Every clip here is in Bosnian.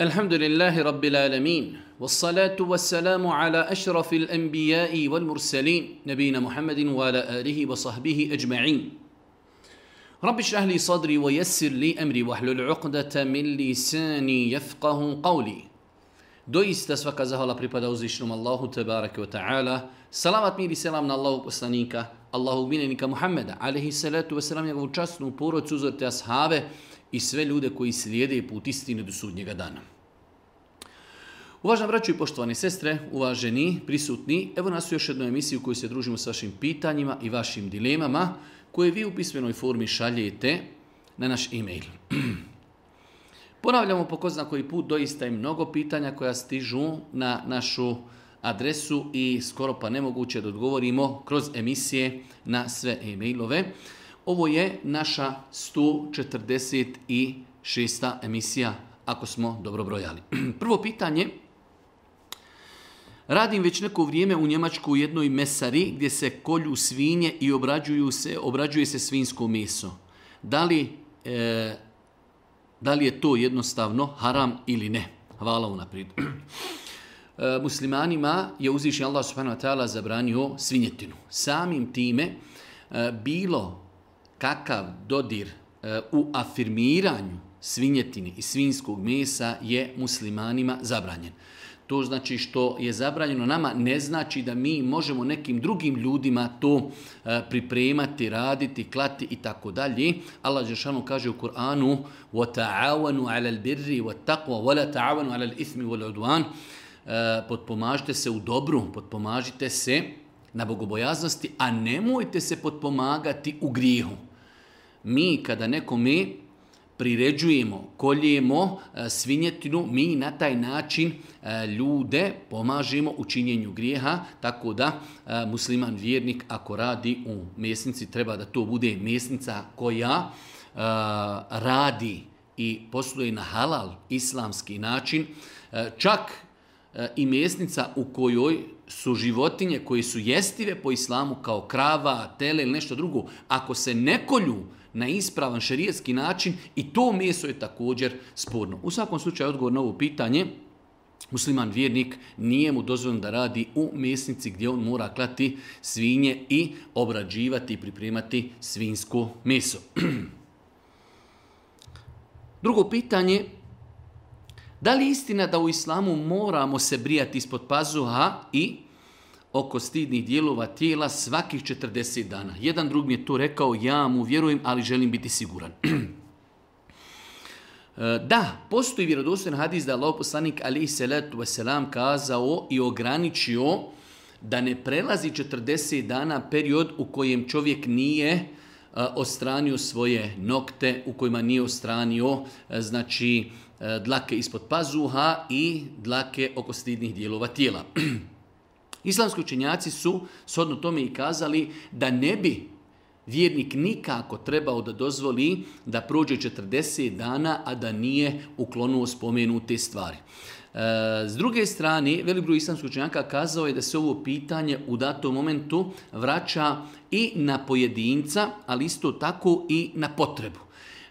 الحمد لله رب العالمين والصلاة والسلام على أشرف الأنبياء والمرسلين نبينا محمد وعلى آله وصحبه أجمعين رب اشرح لي صدري ويسر لي أمري واحلل عقدة من لساني يفقه قولي دويست أسفك زهلا بريبادا الله تبارك وتعالى سلامات ميري سلام الله وسلنيك الله بيننك محمد عليه الصلاة والسلام يقول جسنو بورو تزورت أصحابه i sve ljude koji slijede put istine do sudnjega dana. Uvažena braću i poštovane sestre, uvaženi, prisutni, evo nas u još jednoj emisiji u kojoj se družimo s vašim pitanjima i vašim dilemama koje vi u pismenoj formi šaljete na naš e-mail. Ponavljamo po zna koji put, doista je mnogo pitanja koja stižu na našu adresu i skoro pa nemoguće da odgovorimo kroz emisije na sve e-mailove. Ovo je naša 146. emisija, ako smo dobro brojali. Prvo pitanje, Radim već neko vrijeme u Njemačku u jednoj mesari gdje se kolju svinje i obrađuju se, obrađuje se svinsko meso. Da li, e, da li je to jednostavno haram ili ne? Hvala unaprijed. E, muslimanima je uzvišen Allah subhanahu wa ta'ala zabranio svinjetinu. Samim time e, bilo kakav dodir eh, u afirmiranju svinjetine i svinskog mesa je muslimanima zabranjen. To znači što je zabranjeno nama ne znači da mi možemo nekim drugim ljudima to eh, pripremati, raditi, klati i tako dalje. Allah kaže u Kur'anu وَتَعَوَنُوا عَلَى الْبِرِّ وَتَّقْوَ وَلَا تَعَوَنُوا عَلَى الْإِثْمِ Podpomažite se u dobru, podpomažite se na bogobojaznosti, a nemojte se potpomagati u grijehu. Mi kada nekome priređujemo, koljemo e, svinjetinu, mi na taj način e, ljude pomažemo u činjenju grijeha, tako da e, musliman vjernik ako radi u mesnici, treba da to bude mesnica koja radi i posluje na halal islamski način, čak i mesnica u kojoj su životinje koje su jestive po islamu kao krava, tele ili nešto drugo. Ako se ne kolju na ispravan šerijetski način i to meso je također sporno. U svakom slučaju odgovor na ovo pitanje Musliman vjernik nije mu dozvoljeno da radi u mesnici gdje on mora klati svinje i obrađivati i pripremati svinsko meso. Drugo pitanje, da li istina da u islamu moramo se brijati ispod pazuha i oko stidnih dijelova tijela svakih 40 dana? Jedan drug mi je to rekao, ja mu vjerujem, ali želim biti siguran. E, da, postoji vjerodostojan hadis da je Allah poslanik alaihi salatu wasalam kazao i ograničio da ne prelazi 40 dana period u kojem čovjek nije e, ostranio svoje nokte, u kojima nije ostranio e, znači E, dlake ispod pazuha i dlake oko stidnih dijelova tijela. Islamski učenjaci su shodno tome i kazali da ne bi vjernik nikako trebao da dozvoli da prođe 40 dana, a da nije uklonuo spomenute stvari. E, s druge strane, velik broj islamskog učenjaka kazao je da se ovo pitanje u datom momentu vraća i na pojedinca, ali isto tako i na potrebu.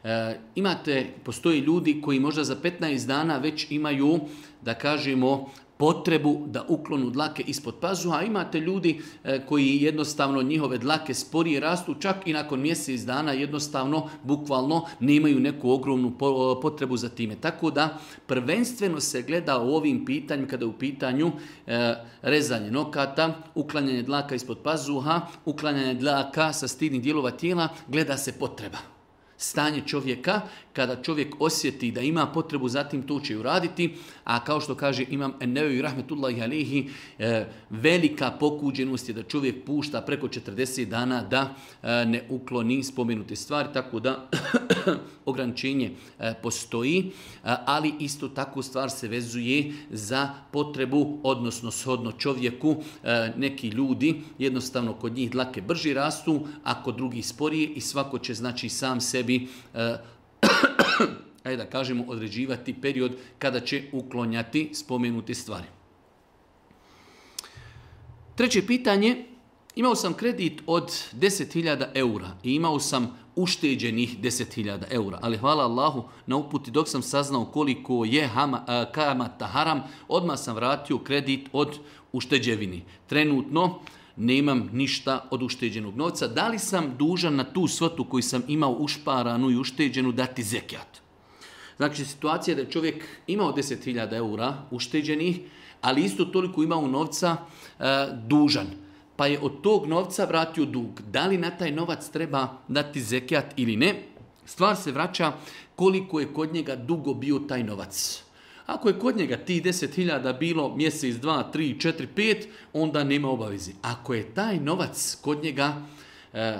Eh, imate, postoji ljudi koji možda za 15 dana već imaju, da kažemo, potrebu da uklonu dlake ispod pazuha, a imate ljudi eh, koji jednostavno njihove dlake sporije rastu, čak i nakon mjesec dana jednostavno, bukvalno, nemaju neku ogromnu eh, potrebu za time. Tako da prvenstveno se gleda u ovim pitanjima, kada je u pitanju rezanje nokata, uklanjanje dlaka ispod pazuha, uklanjanje dlaka sa stidnih dijelova tijela, gleda se potreba stanje čovjeka, kada čovjek osjeti da ima potrebu, zatim to će uraditi, a kao što kaže imam i Rahmetullahi Alihi, e, velika pokuđenost je da čovjek pušta preko 40 dana da e, ne ukloni spomenute stvari, tako da ograničenje e, postoji, ali isto tako stvar se vezuje za potrebu, odnosno shodno čovjeku, neki ljudi, jednostavno kod njih dlake brži rastu, a kod drugih sporije i svako će znači sam sebi ajde da kažemo, određivati period kada će uklonjati spomenute stvari. Treće pitanje, imao sam kredit od 10.000 eura i imao sam ušteđenih 10.000 eura, ali hvala Allahu na uputi dok sam saznao koliko je hama, e, kamata haram, odmah sam vratio kredit od ušteđevini. Trenutno nemam ništa od ušteđenog novca. Da li sam dužan na tu svotu koju sam imao ušparanu i ušteđenu dati zekijat? Znači situacija da je čovjek imao 10.000 eura ušteđenih, ali isto toliko imao novca e, dužan. Pa je od tog novca vratio dug. Da li na taj novac treba dati zekijat ili ne? Stvar se vraća koliko je kod njega dugo bio taj novac. Ako je kod njega ti 10.000 bilo mjesec, dva, tri, četiri, pet, onda nema obavezi. Ako je taj novac kod njega e,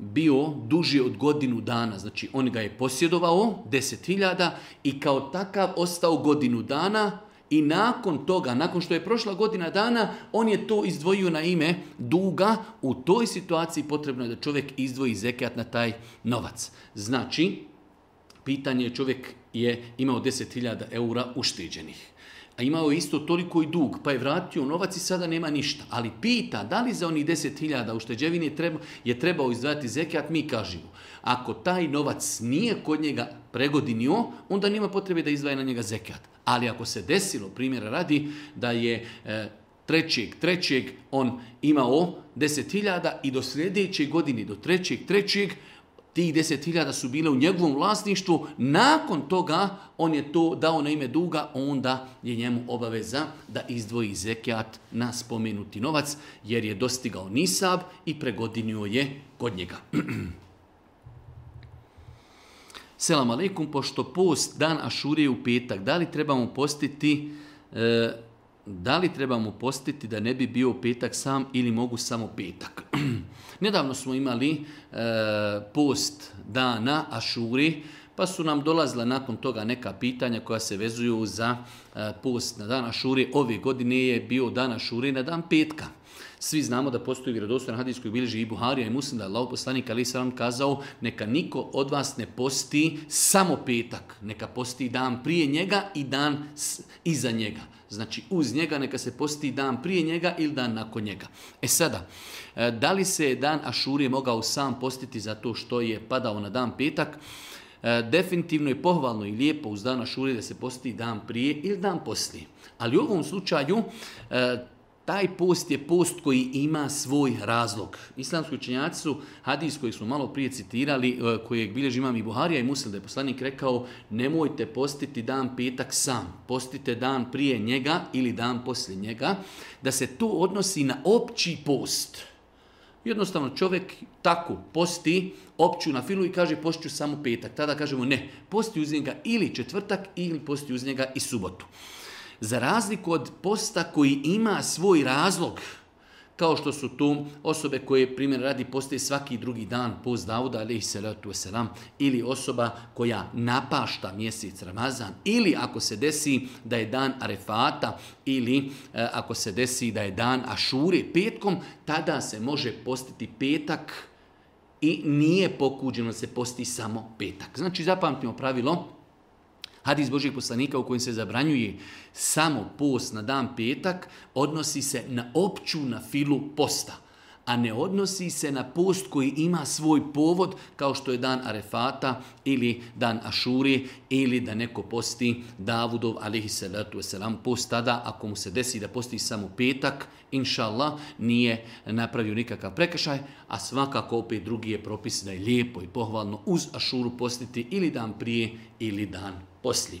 bio duži od godinu dana. Znači, on ga je posjedovao, 10.000, i kao takav ostao godinu dana i nakon toga, nakon što je prošla godina dana, on je to izdvojio na ime duga. U toj situaciji potrebno je da čovjek izdvoji zekat na taj novac. Znači, pitanje je čovjek je imao 10.000 eura ušteđenih a imao je isto toliko i dug, pa je vratio novac i sada nema ništa. Ali pita da li za onih 10.000 ušteđevine je, je trebao izdvajati zekat, mi kažemo. Ako taj novac nije kod njega pregodinio, onda nema potrebe da izdvaje na njega zekat. Ali ako se desilo, primjera radi, da je e, trećeg, trećeg on imao 10.000 i do sljedeće godine, do trećeg, trećeg, Tih 10.000 su bile u njegovom vlasništvu, nakon toga on je to dao na ime duga, onda je njemu obaveza da izdvoji zekijat na spomenuti novac, jer je dostigao nisab i pregodinio je kod njega. Selam aleikum, pošto post dan je u petak, da li trebamo postiti e, da li trebamo postiti da ne bi bio petak sam ili mogu samo petak. Nedavno smo imali e, post dana Ašuri, pa su nam dolazila nakon toga neka pitanja koja se vezuju za e, post na dan Ašuri. Ove godine je bio dan Ašuri na dan petka. Svi znamo da postoji vjerodostojan hadijskoj koji bilježi i Buharija i Muslim da je Ali Salam kazao neka niko od vas ne posti samo petak, neka posti dan prije njega i dan iza njega. Znači uz njega neka se posti dan prije njega ili dan nakon njega. E sada, e, da li se dan Ašurije mogao sam postiti za to što je padao na dan petak? E, definitivno je pohvalno i lijepo uz dan Ašurije da se posti dan prije ili dan poslije. Ali u ovom slučaju e, taj post je post koji ima svoj razlog. Islamski učenjaci su hadis koji smo malo prije citirali, e, kojeg bilježi imam i Buharija i Muslim, da je poslanik rekao nemojte postiti dan petak sam, postite dan prije njega ili dan poslije njega, da se to odnosi na opći post. Jednostavno čovjek tako posti opću na filu i kaže postiću samo petak. Tada kažemo ne, posti uz njega ili četvrtak ili posti uz njega i subotu. Za razliku od posta koji ima svoj razlog, kao što su tu osobe koje, primjer radi, poste svaki drugi dan post Davuda, alaihi salatu wasalam, ili osoba koja napašta mjesec Ramazan, ili ako se desi da je dan Arefata, ili e, ako se desi da je dan Ašure petkom, tada se može postiti petak i nije pokuđeno da se posti samo petak. Znači, zapamtimo pravilo, Hadis Božih poslanika u kojem se zabranjuje samo post na dan petak odnosi se na opću na filu posta, a ne odnosi se na post koji ima svoj povod kao što je dan Arefata ili dan Ašuri ili da neko posti Davudov alihi salatu wasalam post tada ako mu se desi da posti samo petak inšallah nije napravio nikakav prekršaj, a svakako opet drugi je propis da je lijepo i pohvalno uz Ašuru postiti ili dan prije ili dan poslije.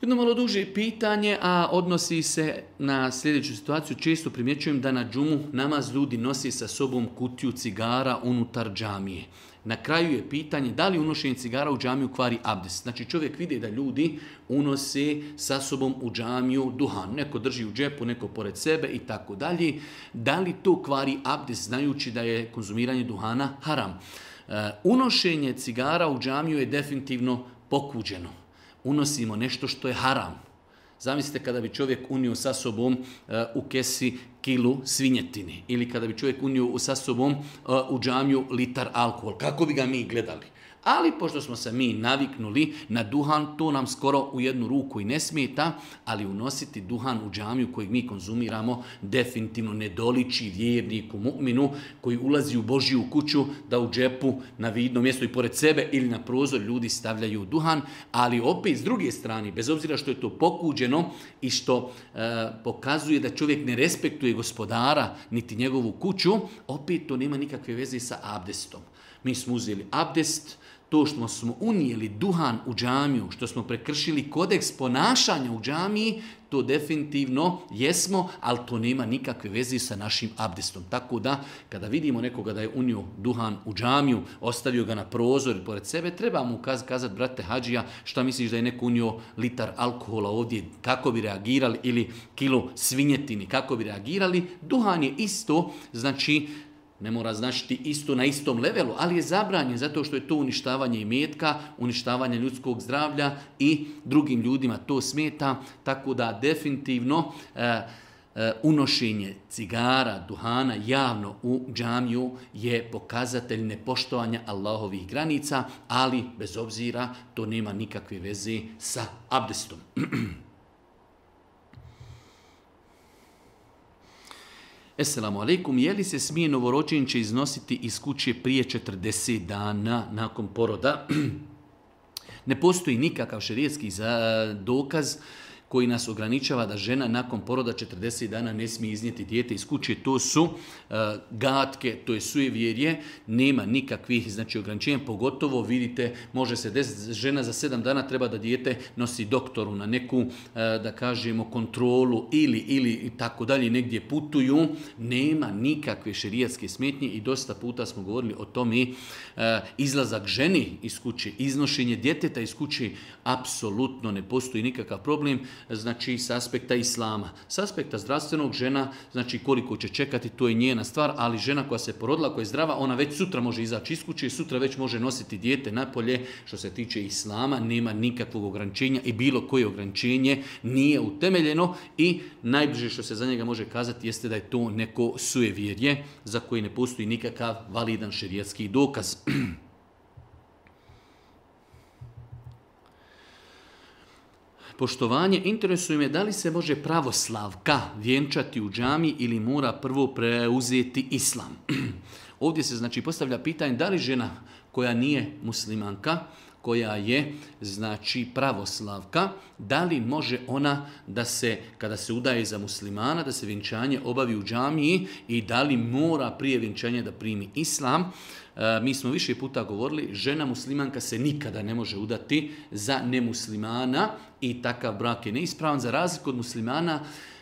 Jedno malo duže pitanje, a odnosi se na sljedeću situaciju. Često primjećujem da na džumu namaz ljudi nosi sa sobom kutiju cigara unutar džamije. Na kraju je pitanje da li unošenje cigara u džamiju kvari abdest. Znači čovjek vidi da ljudi unose sa sobom u džamiju duhan. Neko drži u džepu, neko pored sebe i tako dalje. Da li to kvari abdest znajući da je konzumiranje duhana haram? Eh, unošenje cigara u džamiju je definitivno pokuđeno. Unosimo nešto što je haram. Zamislite kada bi čovjek unio sa sobom eh, u kesi kilu svinjetini ili kada bi čovjek unio sa sobom eh, u džamiju litar alkohol. Kako bi ga mi gledali? ali pošto smo se mi naviknuli na duhan, to nam skoro u jednu ruku i ne smeta, ali unositi duhan u džamiju kojeg mi konzumiramo definitivno ne doliči vjerniku, mu'minu koji ulazi u Božiju kuću da u džepu na vidno mjesto i pored sebe ili na prozor ljudi stavljaju duhan, ali opet s druge strane, bez obzira što je to pokuđeno i što e, pokazuje da čovjek ne respektuje gospodara niti njegovu kuću, opet to nema nikakve veze sa abdestom. Mi smo uzeli abdest, to što smo unijeli duhan u džamiju, što smo prekršili kodeks ponašanja u džamiji, to definitivno jesmo, ali to nema nikakve veze sa našim abdestom. Tako da, kada vidimo nekoga da je unio duhan u džamiju, ostavio ga na prozor pored sebe, treba mu kaz kazati, brate Hadžija, šta misliš da je neko unio litar alkohola ovdje, kako bi reagirali, ili kilo svinjetini, kako bi reagirali. Duhan je isto, znači, ne mora značiti isto na istom levelu, ali je zabranjen zato što je to uništavanje imetka, uništavanje ljudskog zdravlja i drugim ljudima to smeta, tako da definitivno e, e, unošenje cigara, duhana javno u džamiju je pokazatelj nepoštovanja Allahovih granica, ali bez obzira to nema nikakve veze sa abdestom. Esselamu alaikum, je li se smije novoročenče iznositi iz kuće prije 40 dana nakon poroda? ne postoji nikakav šerijetski dokaz koji nas ograničava da žena nakon poroda 40 dana ne smije iznijeti dijete iz kuće. To su e, gatke, to je sujevjerje, nema nikakvih znači, ograničenja. Pogotovo vidite, može se desiti, žena za 7 dana treba da dijete nosi doktoru na neku, e, da kažemo, kontrolu ili, ili tako dalje, negdje putuju. Nema nikakve šerijatske smetnje i dosta puta smo govorili o tome i e, izlazak ženi iz kuće, iznošenje djeteta iz kuće, apsolutno ne postoji nikakav problem znači s aspekta islama. S aspekta zdravstvenog žena, znači koliko će čekati, to je njena stvar, ali žena koja se porodila, koja je zdrava, ona već sutra može izaći iz kuće, sutra već može nositi dijete napolje. Što se tiče islama, nema nikakvog ograničenja i bilo koje ograničenje nije utemeljeno i najbliže što se za njega može kazati jeste da je to neko sujevjerje za koje ne postoji nikakav validan šerijetski dokaz. poštovanje, interesuje me da li se može pravoslavka vjenčati u džami ili mora prvo preuzeti islam. Ovdje se znači postavlja pitanje da li žena koja nije muslimanka, koja je znači pravoslavka, da li može ona da se, kada se udaje za muslimana, da se vjenčanje obavi u džamiji i da li mora prije vjenčanja da primi islam. E, mi smo više puta govorili, žena muslimanka se nikada ne može udati za nemuslimana i takav brak je neispravan, za razliku od muslimana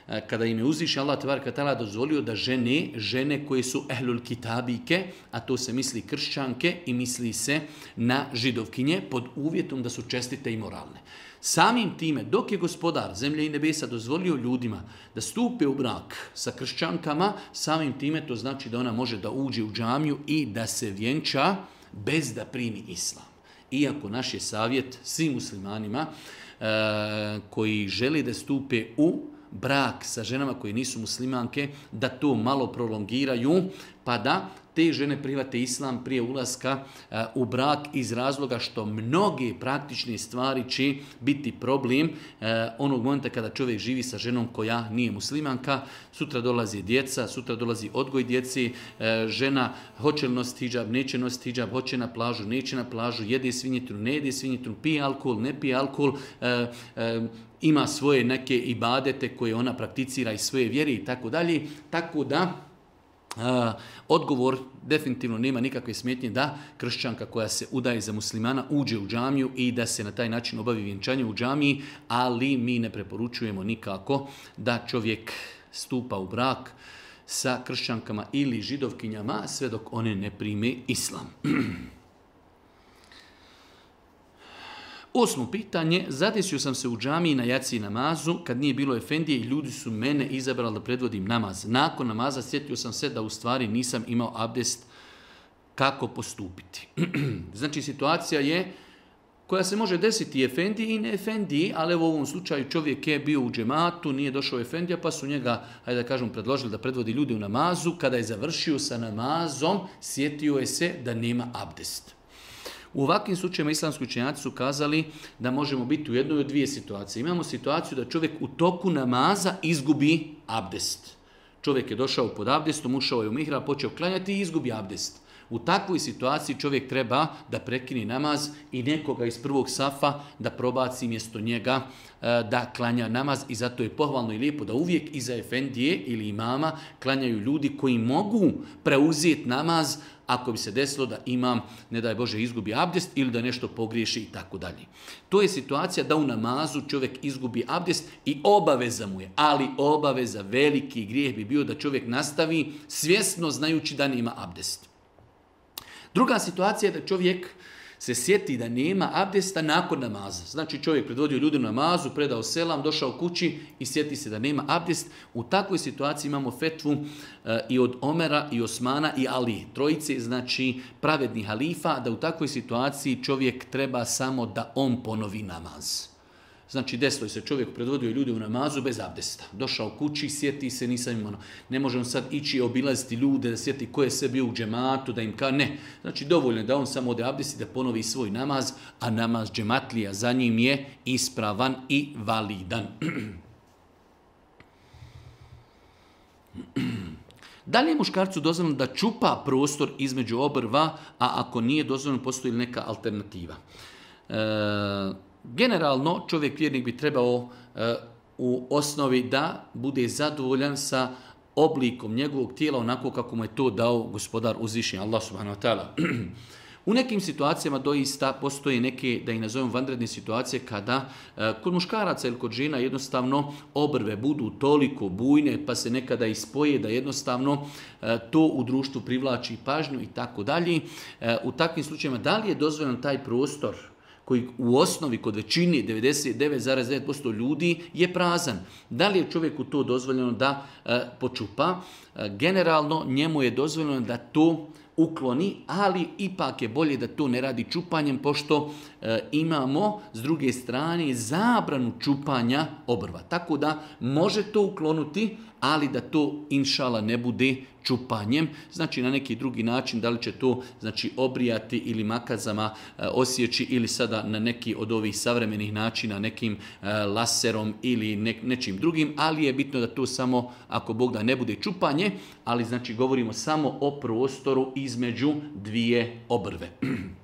E, kada im je uzviše Allah katala dozvolio da žene, žene koje su ehlul kitabike, a to se misli kršćanke i misli se na židovkinje pod uvjetom da su čestite i moralne. Samim time, dok je gospodar zemlje i nebesa dozvolio ljudima da stupe u brak sa kršćankama, samim time to znači da ona može da uđe u džamiju i da se vjenča bez da primi islam. Iako naš je savjet svim muslimanima e, koji želi da stupe u brak sa ženama koji nisu muslimanke, da to malo prolongiraju, pa da te žene prihvate islam prije ulaska eh, u brak iz razloga što mnoge praktične stvari će biti problem eh, onog momenta kada čovjek živi sa ženom koja nije muslimanka. Sutra dolazi djeca, sutra dolazi odgoj djeci, eh, žena hoće li nositi hijab, neće nositi hijab, hoće na plažu, neće na plažu, jede svinjetinu, ne jede svinjetinu, pije alkohol, ne pije alkohol, ima svoje neke ibadete koje ona prakticira i svoje vjere i tako dalje. Tako da odgovor definitivno nema nikakve smetnje da kršćanka koja se udaje za muslimana uđe u džamiju i da se na taj način obavi vjenčanje u džamiji, ali mi ne preporučujemo nikako da čovjek stupa u brak sa kršćankama ili židovkinjama sve dok one ne prime islam. Osmo pitanje, zadesio sam se u džamiji na jaci namazu, kad nije bilo efendije i ljudi su mene izabrali da predvodim namaz. Nakon namaza sjetio sam se da u stvari nisam imao abdest kako postupiti. znači situacija je koja se može desiti i efendiji i ne efendiji, ali u ovom slučaju čovjek je bio u džematu, nije došao efendija, pa su njega, hajde da kažem, predložili da predvodi ljudi u namazu. Kada je završio sa namazom, sjetio je se da nema abdest. U ovakvim slučajima islamski učenjaci su kazali da možemo biti u jednoj od dvije situacije. Imamo situaciju da čovjek u toku namaza izgubi abdest. Čovjek je došao pod abdestom, ušao je u mihra, počeo klanjati i izgubi abdest. U takvoj situaciji čovjek treba da prekini namaz i nekoga iz prvog safa da probaci mjesto njega e, da klanja namaz i zato je pohvalno i lijepo da uvijek iza efendije ili imama klanjaju ljudi koji mogu preuzeti namaz ako bi se desilo da imam, ne daj Bože, izgubi abdest ili da nešto pogriješi i tako dalje. To je situacija da u namazu čovjek izgubi abdest i obaveza mu je, ali obaveza, veliki grijeh bi bio da čovjek nastavi svjesno znajući da ima abdest. Druga situacija je da čovjek se sjeti da nema abdesta nakon namaza. Znači čovjek predvodio ljudi na namazu, predao selam, došao kući i sjeti se da nema abdest. U takvoj situaciji imamo fetvu e, i od Omera, i Osmana, i Ali. Trojice, znači pravedni halifa, da u takvoj situaciji čovjek treba samo da on ponovi namaz. Znači, desilo se čovjek predvodio ljudi u namazu bez abdesta. Došao kući, sjeti se, nisam imao. Ono, ne može sad ići obilaziti ljude, da sjeti ko je sve bio u džematu, da im ka ne. Znači, dovoljno je da on samo ode abdesti, da ponovi svoj namaz, a namaz džematlija za njim je ispravan i validan. Da li je muškarcu dozvoljeno da čupa prostor između obrva, a ako nije dozvoljeno postoji li neka alternativa? E, generalno čovjek vjernik bi trebao e, u osnovi da bude zadovoljan sa oblikom njegovog tijela onako kako mu je to dao gospodar uzvišenja. Allah subhanahu wa ta'ala. U nekim situacijama doista postoje neke, da ih nazovem, vanredne situacije kada e, kod muškaraca ili kod žena jednostavno obrve budu toliko bujne pa se nekada ispoje da jednostavno e, to u društvu privlači pažnju i tako dalje. U takvim slučajima da li je dozvoljen taj prostor koji u osnovi kod većini 99,9% ljudi je prazan. Da li je čovjeku to dozvoljeno da e, počupa? E, generalno njemu je dozvoljeno da to ukloni, ali ipak je bolje da to ne radi čupanjem, pošto e, imamo s druge strane zabranu čupanja obrva. Tako da može to uklonuti, ali da to inšala ne bude čupanjem, znači na neki drugi način, da li će to znači obrijati ili makazama e, osjeći ili sada na neki od ovih savremenih načina, nekim e, laserom ili nečim drugim, ali je bitno da to samo, ako Bog da ne bude čupanje, ali znači govorimo samo o prostoru između dvije obrve.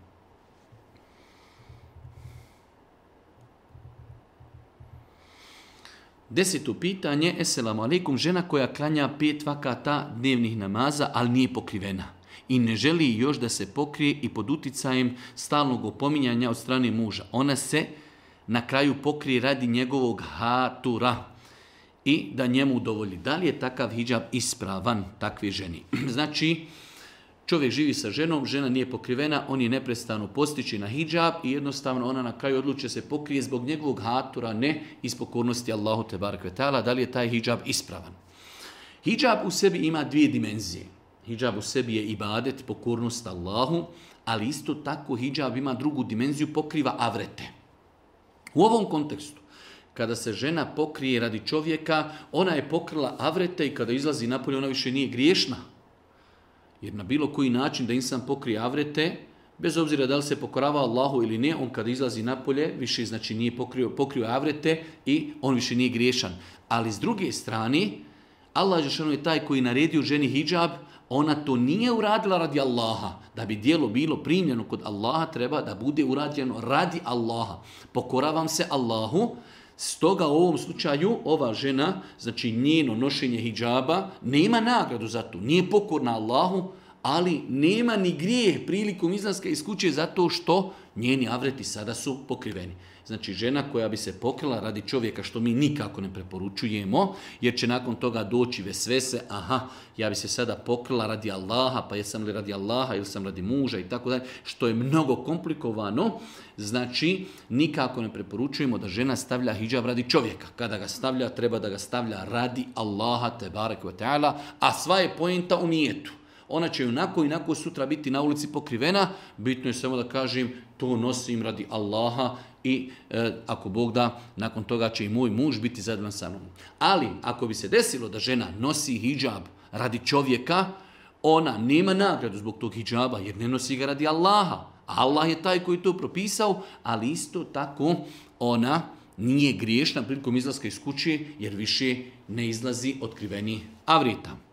Deseto pitanje, eselamu alaikum, žena koja klanja pet vakata dnevnih namaza, ali nije pokrivena i ne želi još da se pokrije i pod uticajem stalnog opominjanja od strane muža. Ona se na kraju pokrije radi njegovog hatura i da njemu udovolji. Da li je takav hijab ispravan takvi ženi? znači, Čovjek živi sa ženom, žena nije pokrivena, on je neprestano postići na hijab i jednostavno ona na kraju odluče se pokrije zbog njegovog hatura, ne iz pokornosti Allahu te barakvetala, da li je taj hijab ispravan. Hijab u sebi ima dvije dimenzije. Hijab u sebi je ibadet, pokornost Allahu, ali isto tako hijab ima drugu dimenziju, pokriva avrete. U ovom kontekstu, kada se žena pokrije radi čovjeka, ona je pokrila avrete i kada izlazi napolje, ona više nije griješna. Jer na bilo koji način da insan pokrije avrete, bez obzira da li se pokorava Allahu ili ne, on kada izlazi napolje, više znači nije pokrio, pokrio avrete i on više nije griješan. Ali s druge strane, Allah Žešanu je taj koji naredio ženi hijab, ona to nije uradila radi Allaha. Da bi dijelo bilo primljeno kod Allaha, treba da bude urađeno radi Allaha. Pokoravam se Allahu, Stoga u ovom slučaju ova žena, znači njeno nošenje hijjaba, nema nagradu za to. Nije pokorna Allahu, ali nema ni grijeh prilikom izlaska iz kuće zato što njeni avreti sada su pokriveni. Znači žena koja bi se pokrila radi čovjeka što mi nikako ne preporučujemo, jer će nakon toga doći vesvese, aha, ja bi se sada pokrila radi Allaha, pa jesam li radi Allaha ili sam radi muža i tako dalje, što je mnogo komplikovano, znači nikako ne preporučujemo da žena stavlja hijab radi čovjeka. Kada ga stavlja, treba da ga stavlja radi Allaha, te barek a sva je pojenta u nijetu ona će onako i onako sutra biti na ulici pokrivena, bitno je samo da kažem to nosim radi Allaha i e, ako Bog da, nakon toga će i moj muž biti zadovoljan sa mnom. Ali ako bi se desilo da žena nosi hijab radi čovjeka, ona nema nagradu zbog tog hidžaba, jer ne nosi ga radi Allaha. Allah je taj koji to propisao, ali isto tako ona nije griješna prilikom izlaska iz kuće jer više ne izlazi otkriveni avrita.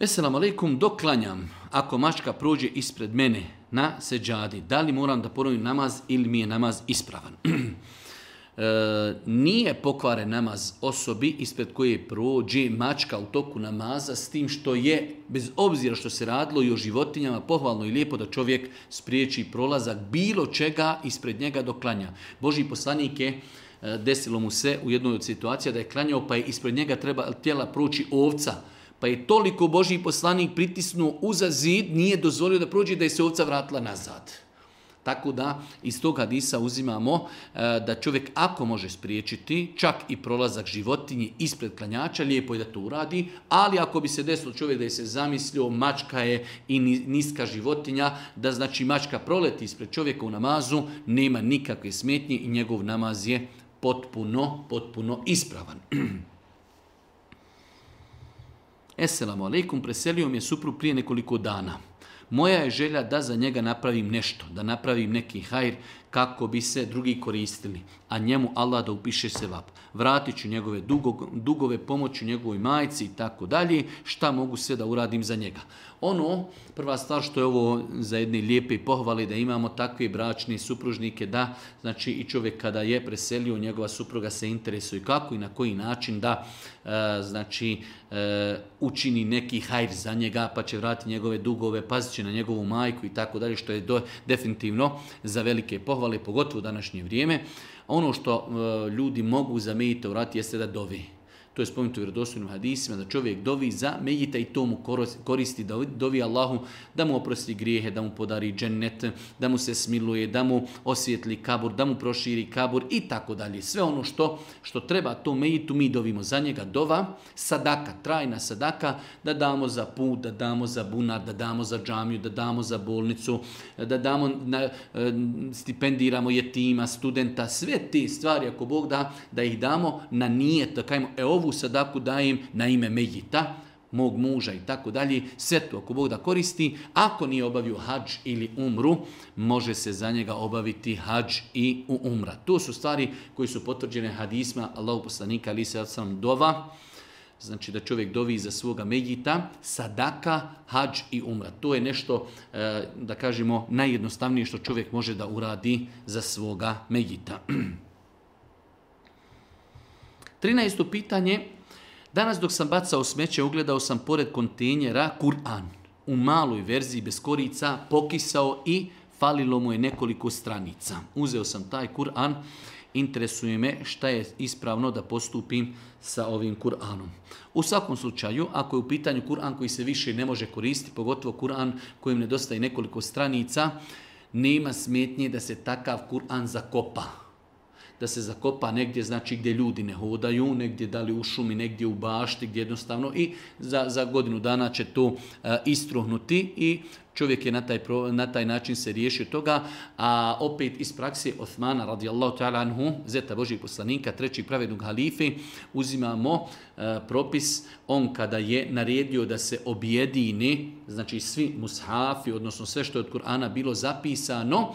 Veselam alaikum, doklanjam. Ako mačka prođe ispred mene na seđadi, da li moram da ponovim namaz ili mi je namaz ispravan? E, nije pokvaren namaz osobi ispred koje prođe mačka u toku namaza s tim što je, bez obzira što se radilo i o životinjama, pohvalno i lijepo da čovjek spriječi prolazak bilo čega ispred njega doklanja. klanja. Boži poslanik je e, desilo mu se u jednoj od situacija da je klanjao pa je ispred njega treba tijela proći ovca pa je toliko Boži poslanik pritisnuo uza zid, nije dozvolio da prođe da je se ovca vratila nazad. Tako da iz toga disa uzimamo e, da čovjek ako može spriječiti čak i prolazak životinji ispred klanjača, lijepo je da to uradi, ali ako bi se desilo čovjek da je se zamislio mačka je i niska životinja, da znači mačka proleti ispred čovjeka u namazu, nema nikakve smetnje i njegov namaz je potpuno, potpuno ispravan. Esselamu alaikum, preselio mi je supru prije nekoliko dana. Moja je želja da za njega napravim nešto, da napravim neki hajr kako bi se drugi koristili, a njemu Allah da upiše sevap vratit ću njegove dugove, pomoću njegovoj majci i tako dalje, šta mogu sve da uradim za njega. Ono, prva stvar što je ovo za jedne lijepe pohvali, da imamo takve bračne supružnike, da znači i čovjek kada je preselio, njegova supruga se interesuje kako i na koji način da e, znači e, učini neki hajr za njega, pa će vratiti njegove dugove, pazit će na njegovu majku i tako dalje, što je do, definitivno za velike pohvale, pogotovo u današnje vrijeme. Ono što e, ljudi mogu zamijeniti u rat jeste da dovi to je spomenuto u vjerodostojnim hadisima, da čovjek dovi za Mejita i to mu koristi, da dovi Allahu da mu oprosti grijehe, da mu podari džennet, da mu se smiluje, da mu osvijetli kabor, da mu proširi kabor i tako dalje. Sve ono što, što treba to Mejitu, mi dovimo za njega dova, sadaka, trajna sadaka, da damo za put, da damo za bunar, da damo za džamiju, da damo za bolnicu, da damo na, e, stipendiramo jetima, studenta, sve te stvari ako Bog da, da ih damo na nijet, da kajmo, e ovo ovu sadaku dajem na ime Mejita, mog muža i tako dalje, sve to ako Bog da koristi, ako nije obavio hađ ili umru, može se za njega obaviti hađ i umra. To su stvari koji su potvrđene hadisma Allahu poslanika ali se sam dova, znači da čovjek dovi za svoga medjita, sadaka, hađ i umra. To je nešto, e, da kažemo, najjednostavnije što čovjek može da uradi za svoga medjita. 13. pitanje. Danas dok sam bacao smeće, ugledao sam pored kontejnjera Kur'an. U maloj verziji bez korica, pokisao i falilo mu je nekoliko stranica. Uzeo sam taj Kur'an, interesuje me šta je ispravno da postupim sa ovim Kur'anom. U svakom slučaju, ako je u pitanju Kur'an koji se više ne može koristiti, pogotovo Kur'an kojim nedostaje nekoliko stranica, nema smetnje da se takav Kur'an zakopa da se zakopa negdje, znači gdje ljudi ne hodaju, negdje da li u šumi, negdje u bašti, gdje jednostavno i za, za godinu dana će to e, i čovjek je na taj, na taj način se riješio toga, a opet iz praksi Othmana radijallahu ta'ala anhu, zeta Božih poslanika, treći pravednog halife, uzimamo e, propis, on kada je naredio da se objedini, znači svi mushafi, odnosno sve što je od Kur'ana bilo zapisano,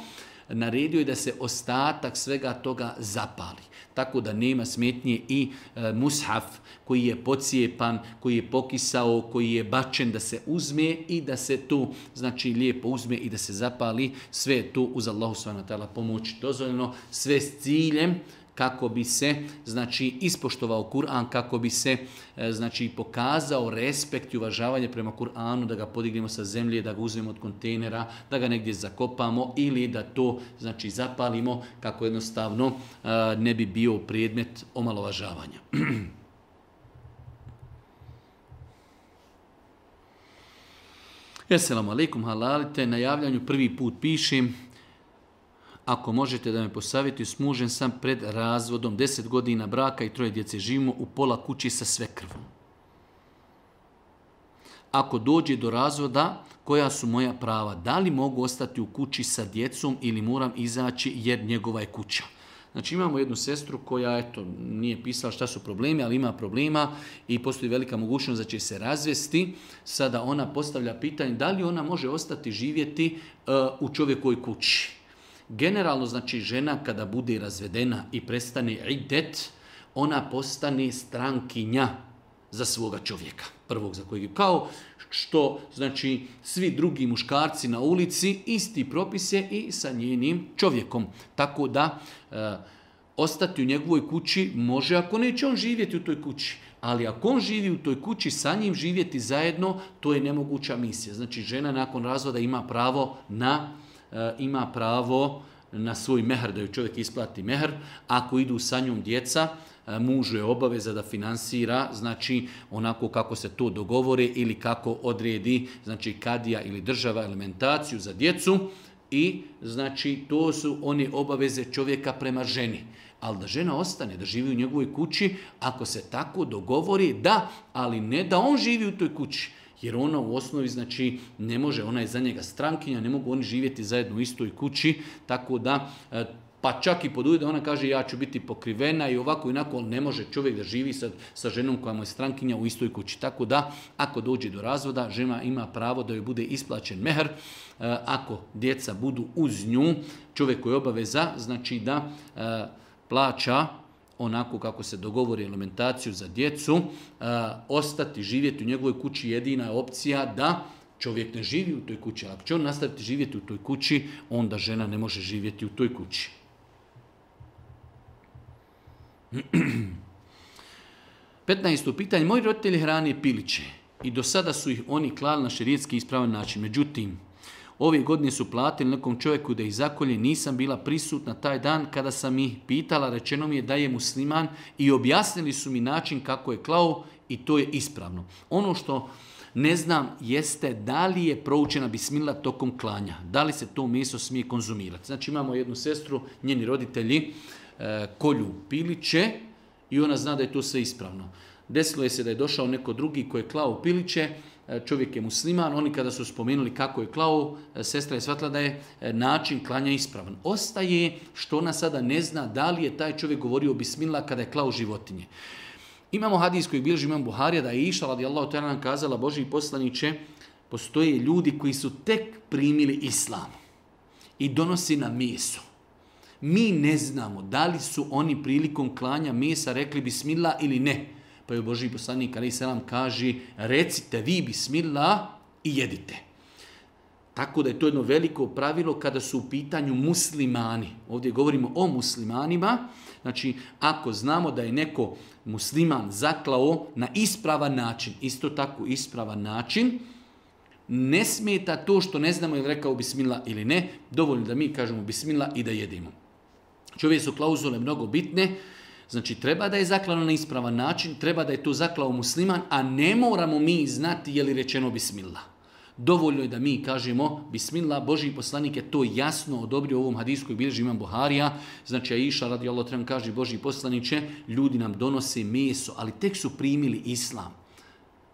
naredio je da se ostatak svega toga zapali. Tako da nema smetnje i e, mushaf koji je pocijepan, koji je pokisao, koji je bačen da se uzme i da se tu znači lijepo uzme i da se zapali. Sve je to uz Allahu s.w.t. pomoć dozvoljeno, sve s ciljem kako bi se znači ispoštovao Kur'an, kako bi se e, znači pokazao respekt i uvažavanje prema Kur'anu, da ga podignemo sa zemlje, da ga uzmemo od kontejnera, da ga negdje zakopamo ili da to znači zapalimo kako jednostavno e, ne bi bio predmet omalovažavanja. Assalamu alaikum halalite, na javljanju prvi put pišem, ako možete da me posavjetuju, smužen sam pred razvodom, deset godina braka i troje djece. Živimo u pola kući sa krvom. Ako dođe do razvoda, koja su moja prava? Da li mogu ostati u kući sa djecom ili moram izaći jer njegova je kuća? Znači imamo jednu sestru koja eto, nije pisala šta su problemi, ali ima problema i postoji velika mogućnost da će se razvesti. Sada ona postavlja pitanje da li ona može ostati živjeti e, u čovjekoj kući. Generalno, znači, žena kada bude razvedena i prestane idet, ona postane strankinja za svoga čovjeka, prvog za kojeg je kao što, znači, svi drugi muškarci na ulici, isti propise i sa njenim čovjekom. Tako da, e, ostati u njegovoj kući može ako neće on živjeti u toj kući. Ali ako on živi u toj kući, sa njim živjeti zajedno, to je nemoguća misija. Znači, žena nakon razvoda ima pravo na Eh, ima pravo na svoj mehr, da joj čovjek isplati mehr. Ako idu sa njom djeca, eh, mužu je obaveza da finansira, znači onako kako se to dogovore ili kako odredi, znači kadija ili država alimentaciju za djecu i znači to su one obaveze čovjeka prema ženi. Ali da žena ostane, da živi u njegovoj kući, ako se tako dogovori, da, ali ne da on živi u toj kući, jer ona u osnovi znači ne može, ona je za njega strankinja, ne mogu oni živjeti zajedno u istoj kući, tako da e, pa čak i pod da ona kaže ja ću biti pokrivena i ovako i onako, ne može čovjek da živi sa, sa ženom koja mu je strankinja u istoj kući. Tako da, ako dođe do razvoda, žena ima pravo da joj bude isplaćen mehr. E, ako djeca budu uz nju, čovjek koji je obaveza, znači da e, plaća onako kako se dogovori alimentaciju za djecu, e, ostati živjeti u njegovoj kući jedina je opcija da čovjek ne živi u toj kući. Ako će on nastaviti živjeti u toj kući, onda žena ne može živjeti u toj kući. Petnaesto pitanje. Moji roditelji hrane piliće i do sada su ih oni klali na širijetski ispravan način. Međutim, Ove godine su platili nekom čovjeku da ih zakolje, nisam bila prisutna taj dan kada sam ih pitala, rečeno mi je da je musliman i objasnili su mi način kako je klao i to je ispravno. Ono što ne znam jeste da li je proučena bismila tokom klanja, da li se to meso smije konzumirati. Znači imamo jednu sestru, njeni roditelji e, kolju piliće i ona zna da je to sve ispravno. Desilo je se da je došao neko drugi koji je klao piliće, E, čovjek je musliman, oni kada su spomenuli kako je klao, e, sestra je shvatila da je e, način klanja ispravan. Ostaje što ona sada ne zna da li je taj čovjek govorio bismila kada je klao životinje. Imamo hadis koji bilježi imam Buharija da je to je nam kazala Boži poslaniće postoje ljudi koji su tek primili islam i donosi na meso. Mi ne znamo da li su oni prilikom klanja mesa rekli bismila ili ne. Pa je Boži poslanik, ali Selam kaže, recite vi bismillah i jedite. Tako da je to jedno veliko pravilo kada su u pitanju muslimani. Ovdje govorimo o muslimanima. Znači, ako znamo da je neko musliman zaklao na ispravan način, isto tako ispravan način, ne smeta to što ne znamo je rekao bismila ili ne, dovoljno da mi kažemo bismila i da jedimo. Čovje su klauzule mnogo bitne. Znači, treba da je zaklano na ispravan način, treba da je to zaklao musliman, a ne moramo mi znati je li rečeno bismillah. Dovoljno je da mi kažemo bismillah, Boži poslanik je to jasno odobrio u ovom hadijskoj bilježi imam Buharija, znači Aisha radi Allah kaže Boži poslaniće, ljudi nam donose meso, ali tek su primili islam.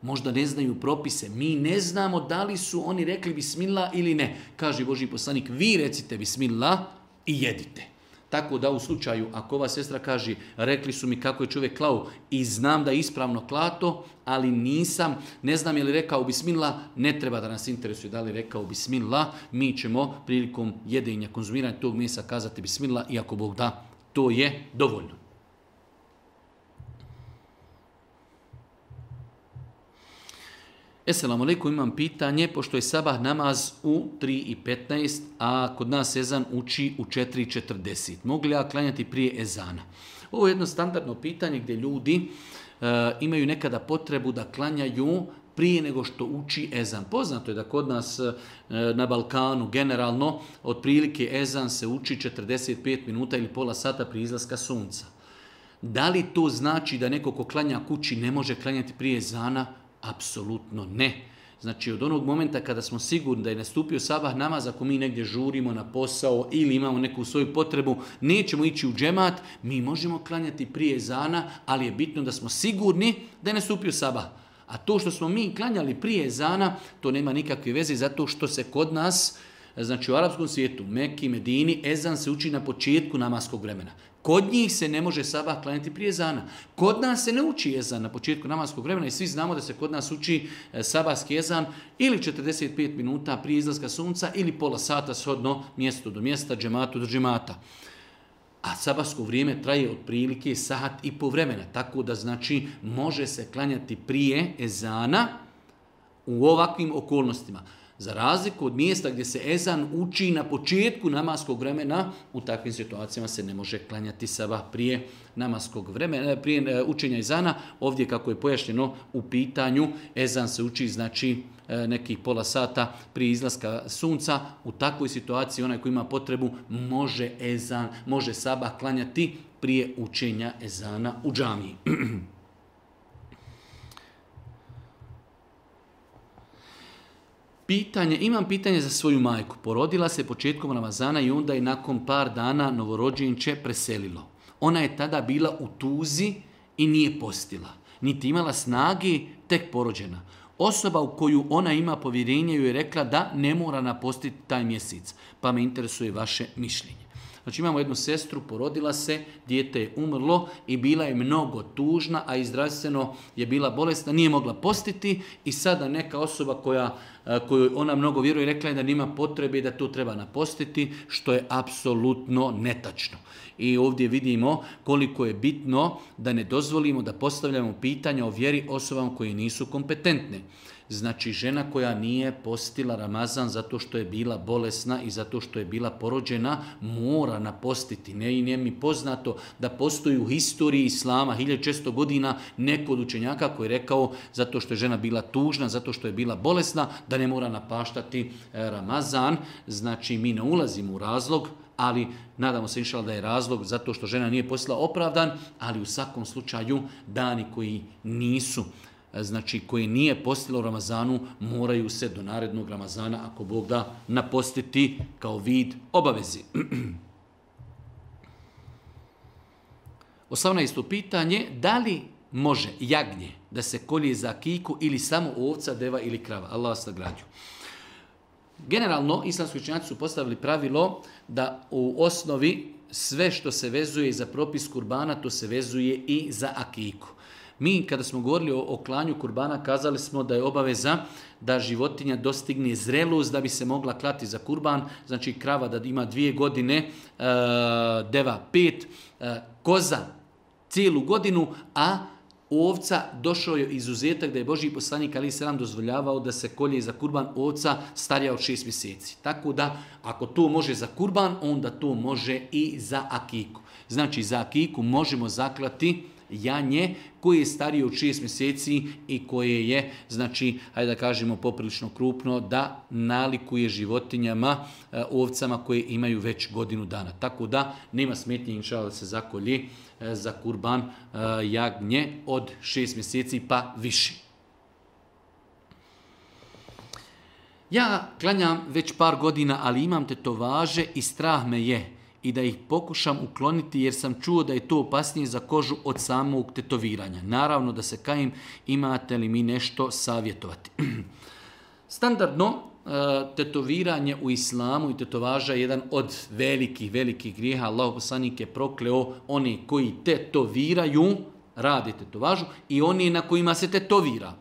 Možda ne znaju propise, mi ne znamo da li su oni rekli bismillah ili ne. Kaže Boži poslanik, vi recite bismillah i jedite. Tako da u slučaju, ako ova sestra kaže, rekli su mi kako je čovjek klao i znam da je ispravno klato, ali nisam, ne znam je li rekao bismila, ne treba da nas interesuje da li rekao bismila, mi ćemo prilikom jedenja, konzumiranja tog mesa kazati bismila i ako Bog da, to je dovoljno. Esselamu alaikum, imam pitanje, pošto je sabah namaz u 3.15, a kod nas ezan uči u 4.40. Mogu li ja klanjati prije ezana? Ovo je jedno standardno pitanje gdje ljudi e, imaju nekada potrebu da klanjaju prije nego što uči ezan. Poznato je da kod nas e, na Balkanu generalno otprilike ezan se uči 45 minuta ili pola sata prije izlaska sunca. Da li to znači da neko ko klanja kući ne može klanjati prije ezana? Apsolutno ne. Znači od onog momenta kada smo sigurni da je nastupio sabah namaz, ako mi negdje žurimo na posao ili imamo neku svoju potrebu, nećemo ići u džemat, mi možemo klanjati prije zana, ali je bitno da smo sigurni da je nastupio sabah. A to što smo mi klanjali prije zana, to nema nikakve veze zato što se kod nas, znači u arapskom svijetu, Meki, Medini, ezan se uči na početku namaskog vremena. Kod njih se ne može sabah klanjati prije zana. Kod nas se ne uči jezan na početku namaskog vremena i svi znamo da se kod nas uči e, sabahski jezan ili 45 minuta prije izlaska sunca ili pola sata shodno mjesto do mjesta, džematu do džemata. A sabahsko vrijeme traje otprilike sat i po vremena, tako da znači može se klanjati prije ezana u ovakvim okolnostima. Za razliku od mjesta gdje se ezan uči na početku namaskog vremena, u takvim situacijama se ne može klanjati saba prije namaskog vremena, prije e, učenja ezana. Ovdje kako je pojašnjeno u pitanju, ezan se uči znači e, nekih pola sata prije izlaska sunca. U takvoj situaciji onaj koji ima potrebu može ezan, može sabah klanjati prije učenja ezana u džamiji. Pitanje, imam pitanje za svoju majku. Porodila se početkom Ramazana i onda je nakon par dana novorođenče preselilo. Ona je tada bila u tuzi i nije postila. Niti imala snage, tek porođena. Osoba u koju ona ima povjerenje ju je rekla da ne mora napostiti taj mjesec. Pa me interesuje vaše mišljenje. Znači imamo jednu sestru, porodila se, dijete je umrlo i bila je mnogo tužna, a izdravstveno je bila bolesna, nije mogla postiti i sada neka osoba koja, e, koju ona mnogo vjeruje rekla je da nima potrebe i da tu treba napostiti, što je apsolutno netačno. I ovdje vidimo koliko je bitno da ne dozvolimo da postavljamo pitanja o vjeri osobama koje nisu kompetentne. Znači žena koja nije postila Ramazan zato što je bila bolesna i zato što je bila porođena mora napostiti. Ne, i nije mi poznato da postoji u historiji Islama 1600 godina neko od učenjaka koji je rekao zato što je žena bila tužna, zato što je bila bolesna, da ne mora napaštati e, Ramazan. Znači mi ne ulazimo u razlog, ali nadamo se inšala da je razlog zato što žena nije postila opravdan, ali u svakom slučaju dani koji nisu E, znači koji nije postilo u Ramazanu, moraju se do narednog Ramazana, ako Bog da, napostiti kao vid obavezi. 18. pitanje, da li može jagnje da se kolje za kiku ili samo ovca, deva ili krava? Allah vas Generalno, islamski činjaci su postavili pravilo da u osnovi sve što se vezuje za propis kurbana, to se vezuje i za akiku. Mi kada smo govorili o, klanju kurbana kazali smo da je obaveza da životinja dostigne zrelost da bi se mogla klati za kurban. Znači krava da ima dvije godine, e, deva pet, e, koza cijelu godinu, a ovca došao je izuzetak da je Boži poslanik ali Selam dozvoljavao da se kolje za kurban ovca starija od šest mjeseci. Tako da ako to može za kurban, onda to može i za akiku. Znači za akiku možemo zaklati janje koje je starije od 6 mjeseci i koje je, znači, hajde da kažemo poprilično krupno, da nalikuje životinjama, eh, ovcama koje imaju već godinu dana. Tako da nema smetnje inšala da se zakolje eh, za kurban eh, jagnje od 6 mjeseci pa više. Ja klanjam već par godina, ali imam tetovaže i strah me je i da ih pokušam ukloniti jer sam čuo da je to opasnije za kožu od samog tetoviranja. Naravno da se kajim imate li mi nešto savjetovati. Standardno e, tetoviranje u islamu i tetovaža je jedan od velikih, velikih grijeha. Allah poslanik je prokleo oni koji tetoviraju, rade tetovažu i oni na kojima se tetovira.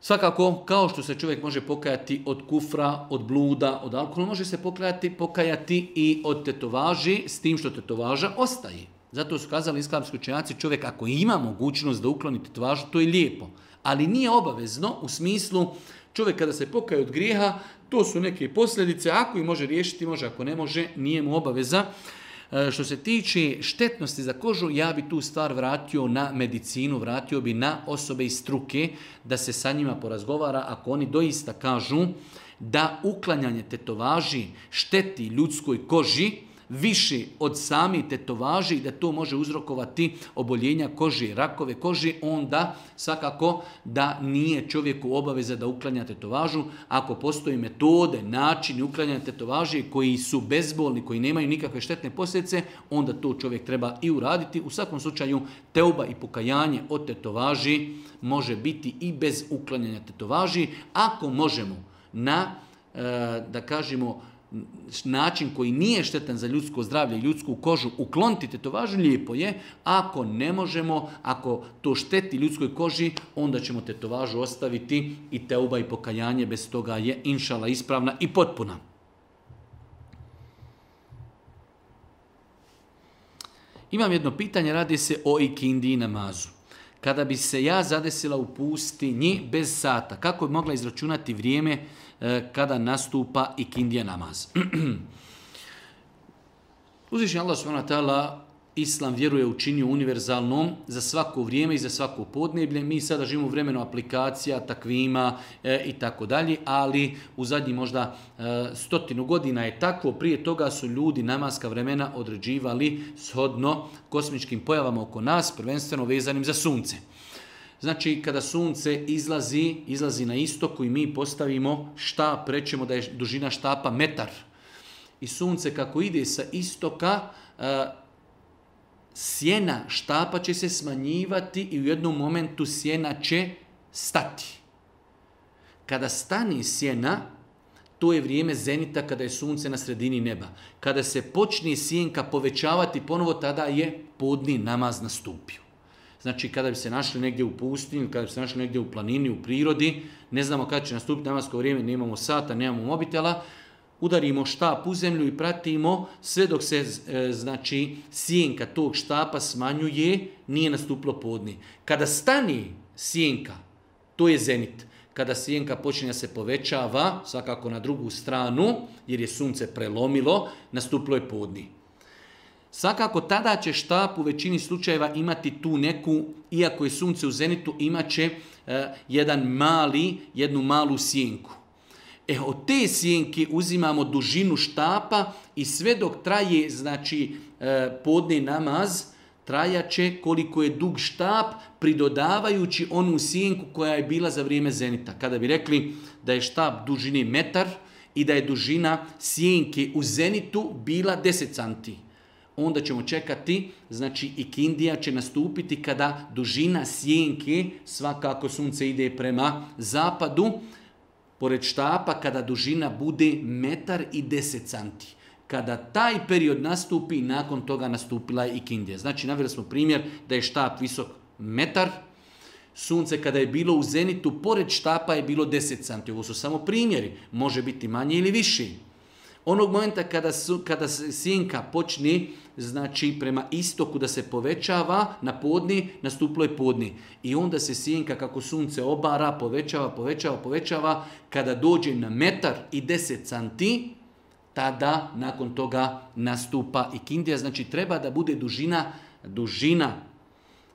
Svakako, kao što se čovjek može pokajati od kufra, od bluda, od alkohola, može se pokajati, pokajati i od tetovaži, s tim što tetovaža ostaje. Zato su kazali islamski učenjaci, čovjek ako ima mogućnost da ukloni tetovažu, to je lijepo. Ali nije obavezno u smislu, čovjek kada se pokaje od grijeha, to su neke posljedice, ako i može riješiti, može, ako ne može, nije mu obaveza. E, što se tiče štetnosti za kožu, ja bi tu stvar vratio na medicinu, vratio bi na osobe iz struke da se sa njima porazgovara ako oni doista kažu da uklanjanje tetovaži šteti ljudskoj koži, viši od sami tetovaži i da to može uzrokovati oboljenja kože, rakove koži, onda svakako da nije čovjeku obaveza da uklanja tetovažu. Ako postoji metode, načini uklanjanja tetovaži koji su bezbolni, koji nemaju nikakve štetne posljedice, onda to čovjek treba i uraditi. U svakom slučaju, teuba i pokajanje od tetovaži može biti i bez uklanjanja tetovaži. Ako možemo na, e, da kažemo, način koji nije štetan za ljudsko zdravlje i ljudsku kožu ukloniti tetovažu, lijepo je. Ako ne možemo, ako to šteti ljudskoj koži, onda ćemo tetovažu ostaviti i teuba i pokajanje bez toga je inšala ispravna i potpuna. Imam jedno pitanje, radi se o ikindi namazu. Kada bi se ja zadesila u pustinji bez sata, kako bi mogla izračunati vrijeme E, kada nastupa i kindija namaz. Uzvišnji Allah subhanahu Islam vjeruje činju univerzalnom za svako vrijeme i za svako podneblje. Mi sada živimo u vremenu aplikacija, takvima e, i tako dalje, ali u zadnji možda e, stotinu godina je takvo. Prije toga su ljudi namaska vremena određivali shodno kosmičkim pojavama oko nas, prvenstveno vezanim za sunce. Znači, kada sunce izlazi, izlazi na istoku i mi postavimo štap, rećemo da je dužina štapa metar. I sunce kako ide sa istoka, e, sjena štapa će se smanjivati i u jednom momentu sjena će stati. Kada stani sjena, to je vrijeme zenita kada je sunce na sredini neba. Kada se počne sjenka povećavati ponovo, tada je podni namaz nastupio. Znači, kada bi se našli negdje u pustinju, kada bi se našli negdje u planini, u prirodi, ne znamo kada će nastupiti namasko vrijeme, nemamo sata, nemamo mobitela, udarimo štap u zemlju i pratimo sve dok se e, znači sjenka tog štapa smanjuje, nije nastuplo podni. Kada stani sjenka, to je zenit. Kada sjenka počinja se povećava, svakako na drugu stranu, jer je sunce prelomilo, nastuplo je podni. Svakako tada će štap u većini slučajeva imati tu neku, iako je sunce u zenitu, imat će e, jedan mali, jednu malu sjenku. E, od te sjenke uzimamo dužinu štapa i sve dok traje, znači, e, podne namaz, trajaće koliko je dug štap, pridodavajući onu sjenku koja je bila za vrijeme zenita. Kada bi rekli da je štap dužini metar i da je dužina sjenke u zenitu bila 10 cm onda ćemo čekati, znači i Kindija će nastupiti kada dužina sjenke, svakako sunce ide prema zapadu, pored štapa kada dužina bude metar i deset santi. Kada taj period nastupi, nakon toga nastupila je i Kindija. Znači, navjeli smo primjer da je štap visok metar, sunce kada je bilo u zenitu, pored štapa je bilo 10 santi. Ovo su samo primjeri, može biti manje ili više. Onog momenta kada, su, kada sjenka počni, znači prema istoku da se povećava na podni, nastuplo je podni. I onda se sjenka kako sunce obara, povećava, povećava, povećava. Kada dođe na metar i deset santi, tada nakon toga nastupa i kindija. Znači treba da bude dužina, dužina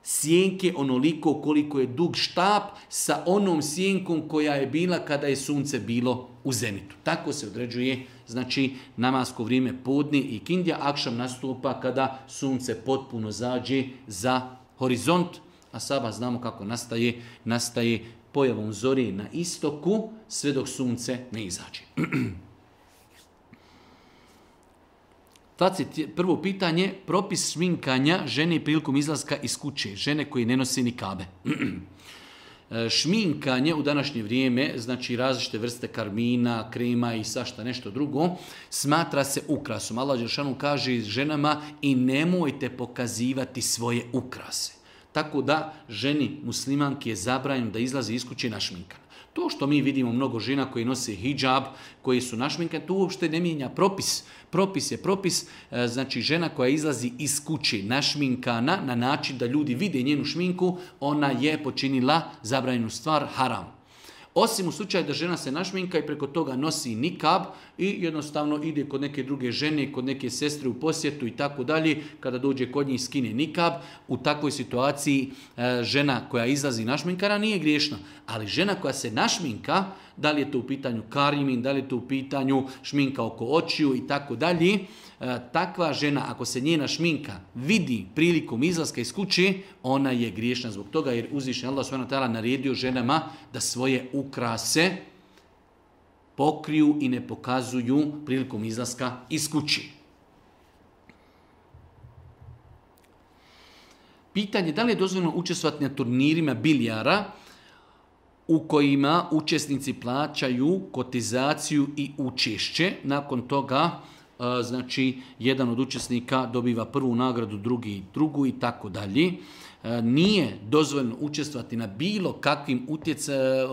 sjenke onoliko koliko je dug štap sa onom sjenkom koja je bila kada je sunce bilo u zenitu. Tako se određuje znači namasko vrijeme podni i kindja, akšam nastupa kada sunce potpuno zađe za horizont, a saba znamo kako nastaje, nastaje pojavom zori na istoku, sve dok sunce ne izađe. Facit, prvo pitanje, propis sminkanja žene prilikom izlaska iz kuće, žene koji ne nosi ni kabe. E, šminkanje u današnje vrijeme, znači različite vrste karmina, krema i sašta nešto drugo, smatra se ukrasom. Allah Đeršanu kaže ženama i nemojte pokazivati svoje ukrase. Tako da ženi muslimanki je zabranjeno da izlazi iz kuće to što mi vidimo mnogo žena koji nose hijab, koji su našminka, tu uopšte ne mijenja propis. Propis je propis, e, znači žena koja izlazi iz kuće našminkana na način da ljudi vide njenu šminku, ona je počinila zabranjenu stvar haram. Osim u slučaju da žena se našminka i preko toga nosi nikab i jednostavno ide kod neke druge žene, kod neke sestre u posjetu i tako dalje, kada dođe kod njih skine nikab, u takvoj situaciji e, žena koja izlazi našminkara nije griješna, ali žena koja se našminka, da li je to u pitanju karimin, da li je to u pitanju šminka oko očiju i tako dalje, E, takva žena, ako se njena šminka vidi prilikom izlaska iz kuće, ona je griješna zbog toga jer uzvišnji Allah s.w.t. naredio ženama da svoje ukrase pokriju i ne pokazuju prilikom izlaska iz kući. Pitanje da li je dozvoljeno učestvovati na turnirima bilijara u kojima učesnici plaćaju kotizaciju i učešće. Nakon toga E, znači jedan od učesnika dobiva prvu nagradu, drugi drugu i tako dalje. E, nije dozvoljno učestvati na bilo kakvim utjeca, e,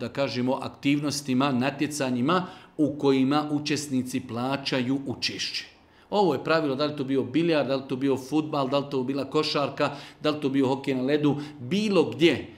da kažemo, aktivnostima, natjecanjima u kojima učesnici plaćaju učešće. Ovo je pravilo, da li to bio bilijar, da li to bio futbal, da li to bila košarka, da li to bio hokej na ledu, bilo gdje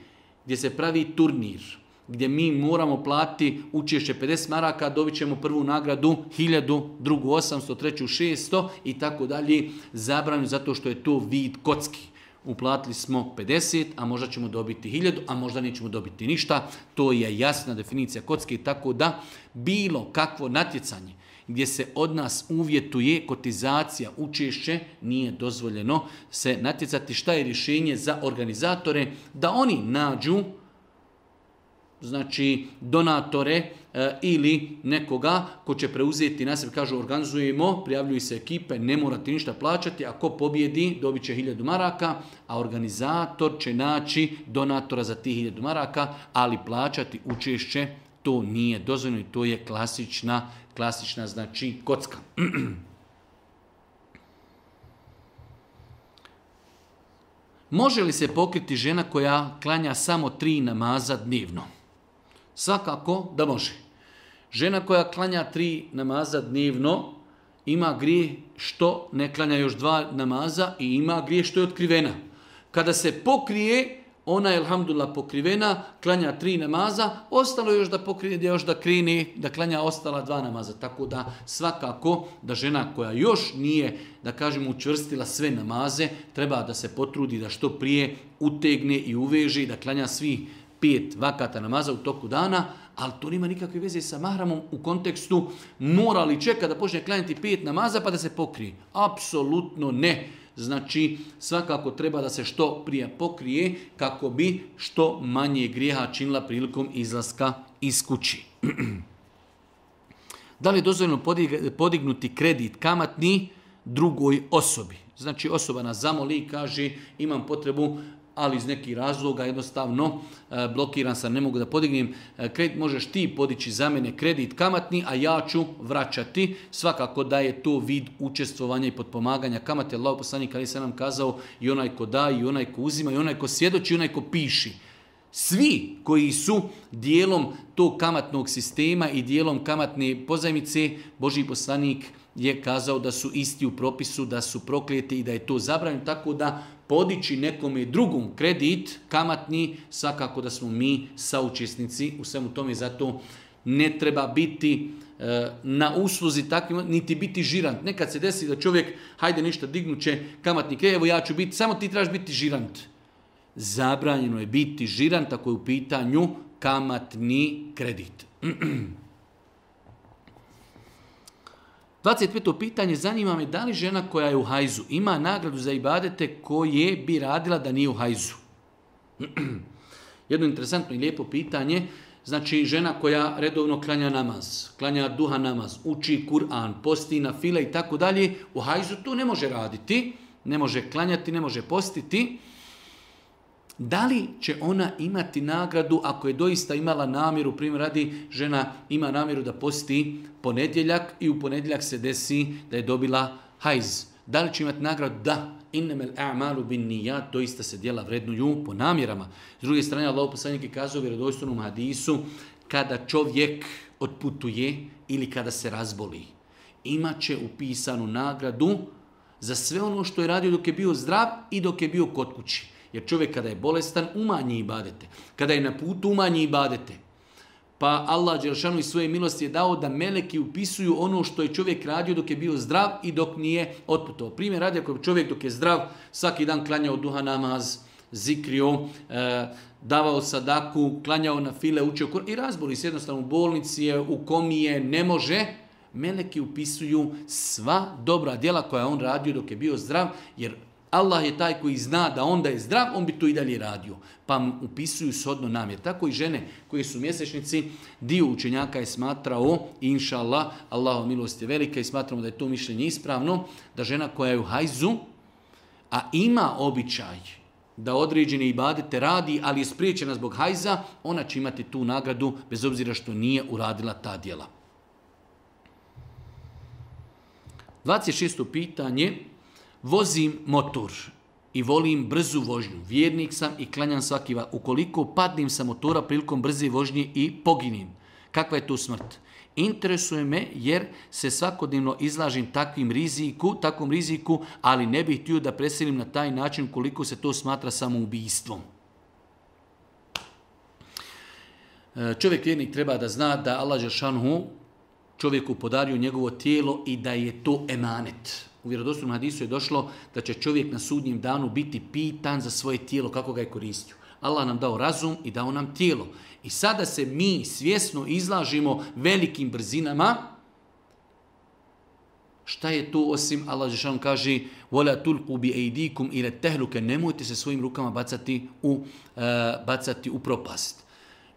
gdje se pravi turnir gdje mi moramo platiti učešće 50 maraka, dobit ćemo prvu nagradu 1000, drugu 800, treću 600 i tako dalje. Zabranju zato što je to vid kocki. Uplatili smo 50, a možda ćemo dobiti 1000, a možda nećemo dobiti ništa. To je jasna definicija kocki, tako da bilo kakvo natjecanje gdje se od nas uvjetuje kotizacija učešće, nije dozvoljeno se natjecati. Šta je rješenje za organizatore? Da oni nađu znači donatore e, ili nekoga ko će preuzeti na sebe, kažu organizujemo, prijavljuju se ekipe, ne morate ništa plaćati, a ko pobjedi dobit će hiljadu maraka, a organizator će naći donatora za tih hiljadu maraka, ali plaćati učešće to nije dozvoljeno i to je klasična, klasična znači kocka. Može li se pokriti žena koja klanja samo tri namaza dnevno? Svakako da može. Žena koja klanja tri namaza dnevno, ima grije što ne klanja još dva namaza i ima grije što je otkrivena. Kada se pokrije, ona je, alhamdulillah, pokrivena, klanja tri namaza, ostalo još da pokrije, još da krini, da klanja ostala dva namaza. Tako da svakako da žena koja još nije, da kažem, učvrstila sve namaze, treba da se potrudi da što prije utegne i uveže i da klanja svi pet vakata namaza u toku dana, ali to nema nikakve veze sa mahramom u kontekstu mora li čeka da počne klanjati pet namaza pa da se pokrije. Apsolutno ne. Znači, svakako treba da se što prije pokrije kako bi što manje grijeha činila prilikom izlaska iz kući. da li je dozvoljeno podignuti kredit kamatni drugoj osobi? Znači, osoba nas zamoli i kaže imam potrebu ali iz nekih razloga jednostavno e, blokiran sam, ne mogu da podignem e, kredit, možeš ti podići za mene kredit kamatni, a ja ću vraćati. Svakako da je to vid učestvovanja i potpomaganja kamate. Allah poslanik ali se nam kazao i onaj ko da, i onaj ko uzima, i onaj ko svjedoči, i onaj ko piši. Svi koji su dijelom tog kamatnog sistema i dijelom kamatne pozajmice, Boži poslanik je kazao da su isti u propisu, da su prokleti i da je to zabranjeno, tako da podići nekome drugom kredit kamatni, svakako da smo mi saučesnici u svemu tome, zato ne treba biti e, na usluzi takvim, niti biti žirant. Nekad se desi da čovjek, hajde nešto dignuće kamatni kredit, evo ja ću biti, samo ti trebaš biti žirant. Zabranjeno je biti žirant ako je u pitanju kamatni kredit. 25. pitanje, zanima me da li žena koja je u hajzu ima nagradu za ibadete koje bi radila da nije u hajzu? Jedno interesantno i lijepo pitanje. Znači, žena koja redovno klanja namaz, klanja duha namaz, uči Kur'an, posti na file i tako dalje, u hajzu to ne može raditi, ne može klanjati, ne može postiti, da li će ona imati nagradu ako je doista imala namjeru, primjer radi, žena ima namjeru da posti ponedjeljak i u ponedjeljak se desi da je dobila hajz. Da li će imati nagradu? Da. Innamel a'malu bin nijat, doista se djela vrednuju po namjerama. S druge strane, Allah poslanik je kazao u vjerodostojnom hadisu, kada čovjek otputuje ili kada se razboli, imat će upisanu nagradu za sve ono što je radio dok je bio zdrav i dok je bio kod kući. Jer čovjek kada je bolestan umanji i badete. Kada je na putu umanji i badete. Pa Allah Đeršanu i svoje milosti je dao da meleki upisuju ono što je čovjek radio dok je bio zdrav i dok nije otputao. Primjer radi ako je čovjek dok je zdrav svaki dan klanjao duha namaz, zikrio, e, davao sadaku, klanjao na file, učio kur i razboli se jednostavno u bolnici je, u komije ne može. Meleki upisuju sva dobra djela koja je on radio dok je bio zdrav, jer Allah je taj koji zna da onda je zdrav, on bi to i dalje radio. Pa mu upisuju sodno namjer. Tako i žene koje su mjesečnici, dio učenjaka je smatrao, inša Allah, milost je velika i smatramo da je to mišljenje ispravno, da žena koja je u hajzu, a ima običaj da određene ibadete radi, ali je spriječena zbog hajza, ona će imati tu nagradu bez obzira što nije uradila ta djela. 26. pitanje Vozim motor i volim brzu vožnju. Vjernik sam i klanjam svakiva. Ukoliko padnim sa motora prilikom brze vožnje i poginim, kakva je to smrt? Interesuje me jer se svakodnevno izlažim takvim riziku, takvom riziku, ali ne bih htio da preselim na taj način koliko se to smatra samoubijstvom. E, čovjek vjernik treba da zna da Allah Žešanhu čovjeku podario njegovo tijelo i da je to emanet. U vjerodostojnom hadisu je došlo da će čovjek na sudnjem danu biti pitan za svoje tijelo kako ga je koristio. Allah nam dao razum i dao nam tijelo. I sada se mi svjesno izlažimo velikim brzinama. Šta je to osim Allah Žešan kaže وَلَا تُلْقُوا بِأَيْدِيكُمْ إِلَ تَهْلُكَ Nemojte se svojim rukama bacati u, eh, bacati u propast.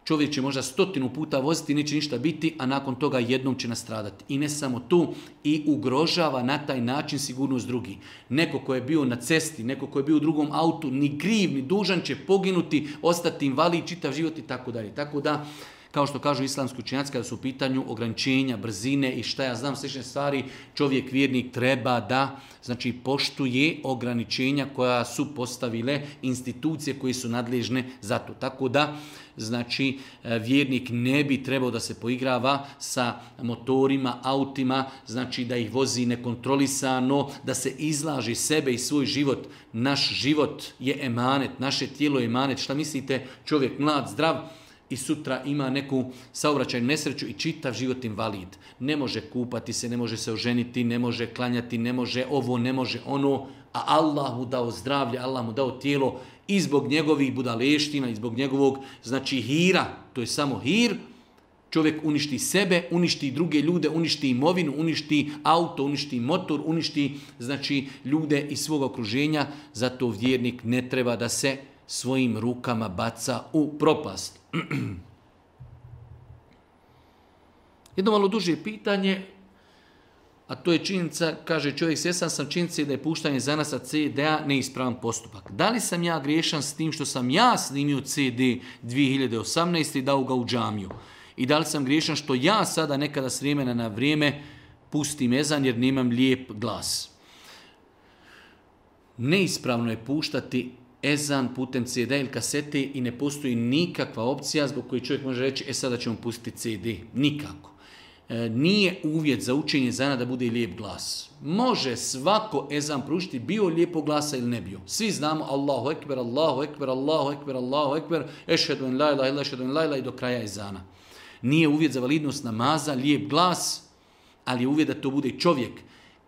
Čovjek će možda stotinu puta voziti, neće ništa biti, a nakon toga jednom će nastradati. I ne samo tu, i ugrožava na taj način sigurnost drugi. Neko ko je bio na cesti, neko ko je bio u drugom autu, ni griv, ni dužan će poginuti, ostati invalid, čitav život i tako dalje. Tako da, kao što kažu islamski učenjaci kada su u pitanju ograničenja, brzine i šta ja znam, slične stvari, čovjek vjernik treba da znači poštuje ograničenja koja su postavile institucije koje su nadležne za to. Tako da znači vjernik ne bi trebao da se poigrava sa motorima, autima, znači da ih vozi nekontrolisano, da se izlaži sebe i svoj život. Naš život je emanet, naše tijelo je emanet. Šta mislite, čovjek mlad, zdrav, i sutra ima neku saobraćajnu nesreću i čitav život invalid. Ne može kupati se, ne može se oženiti, ne može klanjati, ne može ovo, ne može ono, a Allah mu dao zdravlje, Allah mu dao tijelo i zbog njegovih budaleština, i zbog njegovog, znači hira, to je samo hir, čovjek uništi sebe, uništi druge ljude, uništi imovinu, uništi auto, uništi motor, uništi znači ljude iz svog okruženja, zato vjernik ne treba da se svojim rukama baca u propast. Jedno malo duže pitanje, a to je činjenica, kaže čovjek, svjestan sam činjenica da je puštanje za nas CD-a neispravan postupak. Da li sam ja griješan s tim što sam ja snimio CD 2018. i dao ga u džamiju? I da li sam griješan što ja sada nekada s vremena na vrijeme pustim ezan jer nemam lijep glas? Neispravno je puštati ezan putem CD ili kasete i ne postoji nikakva opcija zbog koje čovjek može reći e sada ćemo pustiti CD. Nikako. E, nije uvjet za učenje zana da bude lijep glas. Može svako ezan pružiti bio lijepo glasa ili ne bio. Svi znamo Allahu ekber, Allahu ekber, Allahu ekber, Allahu ekber, ešhedu en la ešhedu i do kraja ezana. Nije uvjet za validnost namaza lijep glas, ali je uvjet da to bude čovjek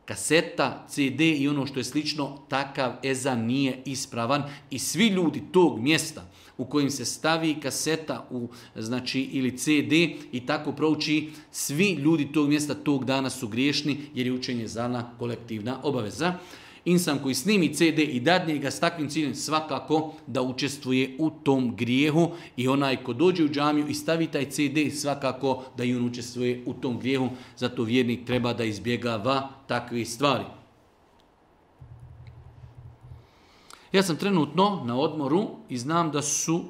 kaseta, CD i ono što je slično, takav eza nije ispravan i svi ljudi tog mjesta u kojim se stavi kaseta u, znači, ili CD i tako prouči, svi ljudi tog mjesta tog dana su griješni jer je učenje zana kolektivna obaveza insan koji snimi CD i dadnje ga s takvim ciljem svakako da učestvuje u tom grijehu i onaj ko dođe u džamiju i stavi taj CD svakako da i on učestvuje u tom grijehu. Zato vjernik treba da izbjegava takve stvari. Ja sam trenutno na odmoru i znam da su,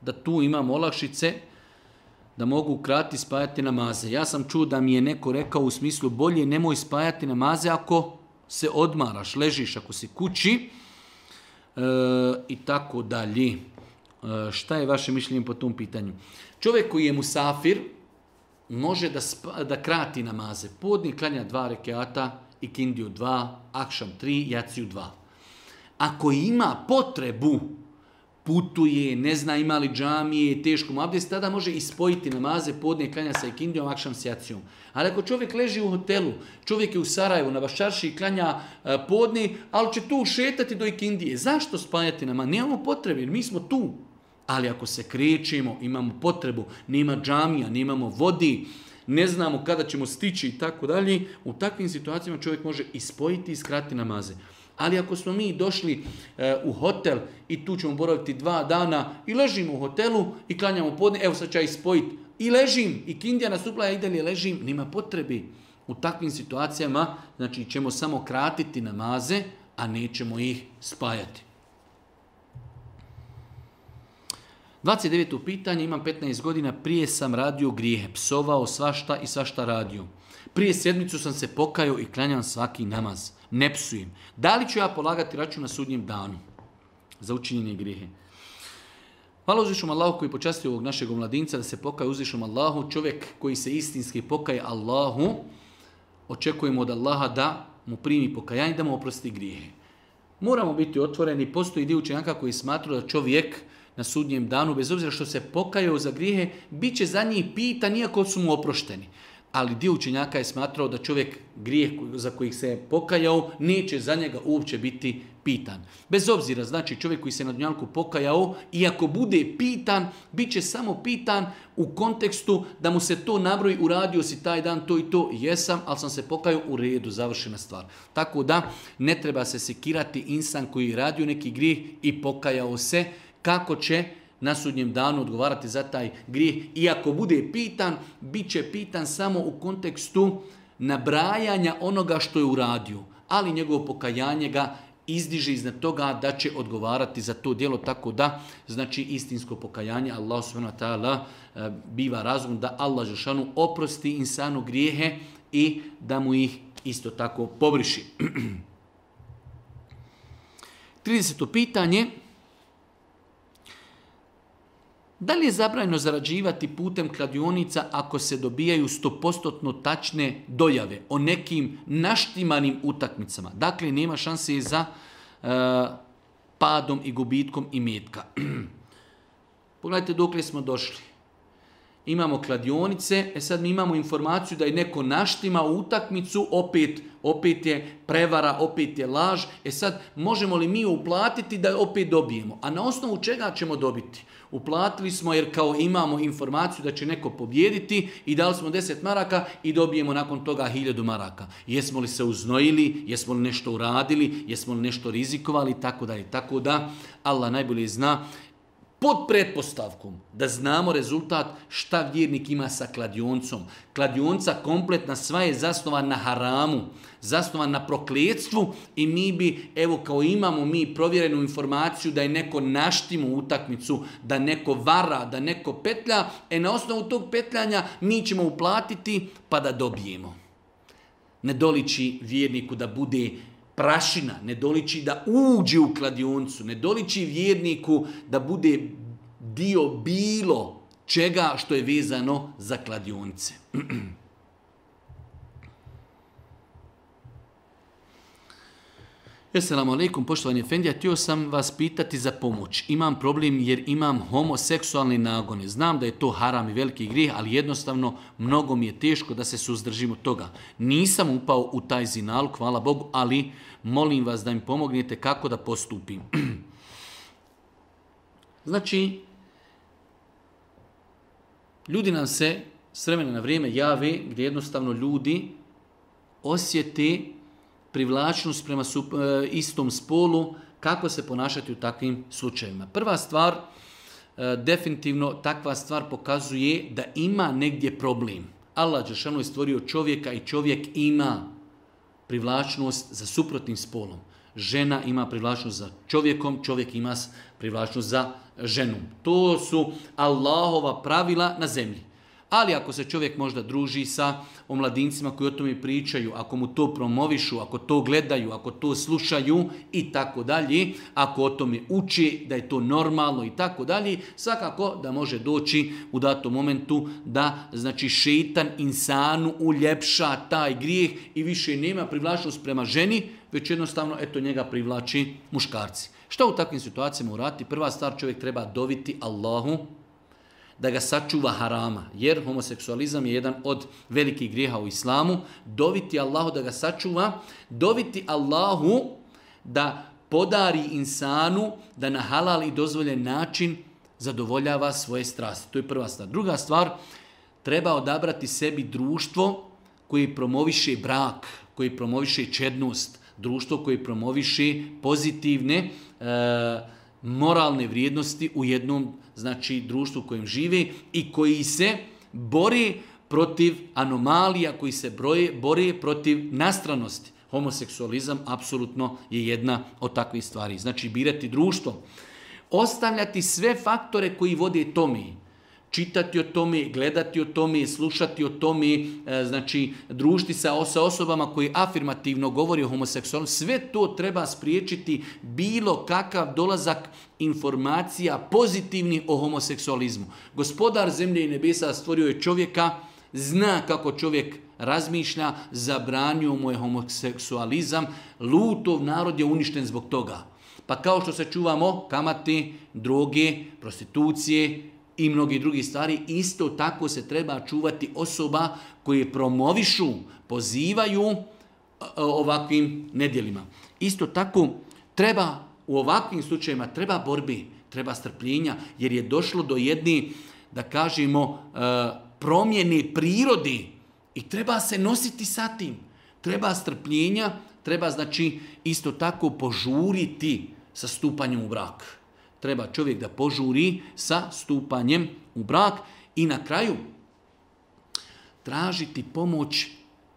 da tu imam olakšice, da mogu krati spajati namaze. Ja sam čuo da mi je neko rekao u smislu bolje nemoj spajati namaze ako se odmaraš, ležiš ako si kući e, i tako dalje. E, šta je vaše mišljenje po tom pitanju? Čovjek koji je musafir može da, spa, da krati namaze. Podni klanja dva rekeata ikindiju dva, akšam tri, jaciju dva. Ako ima potrebu putuje, ne zna ima li džamije, teško mu abdest, tada može ispojiti namaze podne klanja sa ikindijom, akšam sjacijom. Ali ako čovjek leži u hotelu, čovjek je u Sarajevu na vašarši, i klanja e, ali će tu šetati do ikindije. Zašto spajati nama? Nemamo potrebe, jer mi smo tu. Ali ako se krećemo, imamo potrebu, nema džamija, nemamo vodi, ne znamo kada ćemo stići i tako dalje, u takvim situacijama čovjek može ispojiti i skrati namaze. Ali ako smo mi došli e, u hotel i tu ćemo boraviti dva dana i ležimo u hotelu i klanjamo podne, evo sad ću ja ispojit i ležim i kindija uplaja, i dalje ležim, nema potrebi. U takvim situacijama znači ćemo samo kratiti namaze, a nećemo ih spajati. 29. pitanje, imam 15 godina, prije sam radio grijehe, psovao svašta i svašta radio. Prije sedmicu sam se pokajao i klanjam svaki namaz ne psujem. Da li ću ja polagati račun na sudnjem danu za učinjenje grijehe? Hvala uzvišom Allahu koji počastio ovog našeg mladinca da se pokaje uzvišom Allahu. Čovjek koji se istinski pokaje Allahu, očekujemo od Allaha da mu primi pokajanje, da mu oprosti grijehe. Moramo biti otvoreni, postoji dio učenjaka koji smatra da čovjek na sudnjem danu, bez obzira što se pokajao za grijehe, bit će za njih pitan iako su mu oprošteni ali dio učenjaka je smatrao da čovjek grijeh za kojih se je pokajao neće za njega uopće biti pitan. Bez obzira, znači čovjek koji se na dunjalku pokajao, iako bude pitan, bit će samo pitan u kontekstu da mu se to nabroji, uradio si taj dan to i to, jesam, ali sam se pokajao u redu, završena stvar. Tako da ne treba se sekirati insan koji je radio neki grijeh i pokajao se, kako će na sudnjem danu odgovarati za taj grijeh. I ako bude pitan, bit će pitan samo u kontekstu nabrajanja onoga što je uradio. Ali njegovo pokajanje ga izdiže iznad toga da će odgovarati za to djelo tako da znači istinsko pokajanje Allah subhanahu ta'ala e, biva razum da Allah Žešanu oprosti insanu grijehe i da mu ih isto tako pobriši. 30. pitanje da li je zabranjeno zarađivati putem kladionica ako se dobijaju stopostotno tačne dojave o nekim naštimanim utakmicama? Dakle, nema šanse za e, padom i gubitkom i metka. Pogledajte dokle smo došli imamo kladionice, e sad mi imamo informaciju da je neko naštima u utakmicu, opet, opet je prevara, opet je laž, e sad možemo li mi uplatiti da opet dobijemo? A na osnovu čega ćemo dobiti? Uplatili smo jer kao imamo informaciju da će neko pobjediti i dali smo 10 maraka i dobijemo nakon toga 1000 maraka. Jesmo li se uznojili, jesmo li nešto uradili, jesmo li nešto rizikovali, tako da je tako da. Allah najbolje zna pod pretpostavkom da znamo rezultat šta vjernik ima sa kladioncom. Kladionca kompletna sva je zasnovana na haramu, zasnovana na prokletstvu i mi bi, evo kao imamo mi provjerenu informaciju da je neko naštimo utakmicu, da neko vara, da neko petlja, e na osnovu tog petljanja mi ćemo uplatiti pa da dobijemo. Ne doliči vjerniku da bude prašina, ne doliči da uđe u kladioncu, ne doliči vjerniku da bude dio bilo čega što je vezano za kladionce. Assalamu alaikum, poštovani Efendija, htio sam vas pitati za pomoć. Imam problem jer imam homoseksualne nagone. Znam da je to haram i veliki grijeh, ali jednostavno mnogo mi je teško da se suzdržim od toga. Nisam upao u taj zinal, hvala Bogu, ali molim vas da im pomognete kako da postupim. znači, ljudi nam se s vremena na vrijeme jave gdje jednostavno ljudi osjeti privlačnost prema e, istom spolu, kako se ponašati u takvim slučajima. Prva stvar, e, definitivno takva stvar pokazuje da ima negdje problem. Allah Đešanu je stvorio čovjeka i čovjek ima privlačnost za suprotnim spolom. Žena ima privlačnost za čovjekom, čovjek ima privlačnost za ženom. To su Allahova pravila na zemlji ali ako se čovjek možda druži sa omladincima koji o tome pričaju, ako mu to promovišu, ako to gledaju, ako to slušaju i tako dalje, ako o tome uči da je to normalno i tako dalje, svakako da može doći u datom momentu da znači šetan insanu uljepša taj grijeh i više nema privlačnost prema ženi, već jednostavno eto njega privlači muškarci. Što u takvim situacijama urati? Prva stvar čovjek treba dobiti Allahu da ga sačuva harama, jer homoseksualizam je jedan od velikih grijeha u islamu. Doviti Allahu da ga sačuva, doviti Allahu da podari insanu da na halal i dozvoljen način zadovoljava svoje strasti. To je prva stvar. Druga stvar, treba odabrati sebi društvo koji promoviše brak, koji promoviše čednost, društvo koji promoviše pozitivne e, moralne vrijednosti u jednom znači društvu u kojem živi i koji se bori protiv anomalija, koji se broje, bori protiv nastranosti. Homoseksualizam apsolutno je jedna od takvih stvari. Znači birati društvo. Ostavljati sve faktore koji vode tomi čitati o tome, gledati o tome, slušati o tome, e, znači družiti sa, osobama koji afirmativno govori o homoseksualnom, Sve to treba spriječiti bilo kakav dolazak informacija pozitivnih o homoseksualizmu. Gospodar zemlje i nebesa stvorio je čovjeka, zna kako čovjek razmišlja, zabranio mu je homoseksualizam, lutov narod je uništen zbog toga. Pa kao što se čuvamo kamati, droge, prostitucije, i mnogi drugi stvari, isto tako se treba čuvati osoba koje promovišu, pozivaju e, e, ovakvim nedjelima. Isto tako treba u ovakvim slučajevima treba borbi, treba strpljenja, jer je došlo do jedni da kažemo, e, promjene prirodi i treba se nositi sa tim. Treba strpljenja, treba znači isto tako požuriti sa stupanjem u brak treba čovjek da požuri sa stupanjem u brak i na kraju tražiti pomoć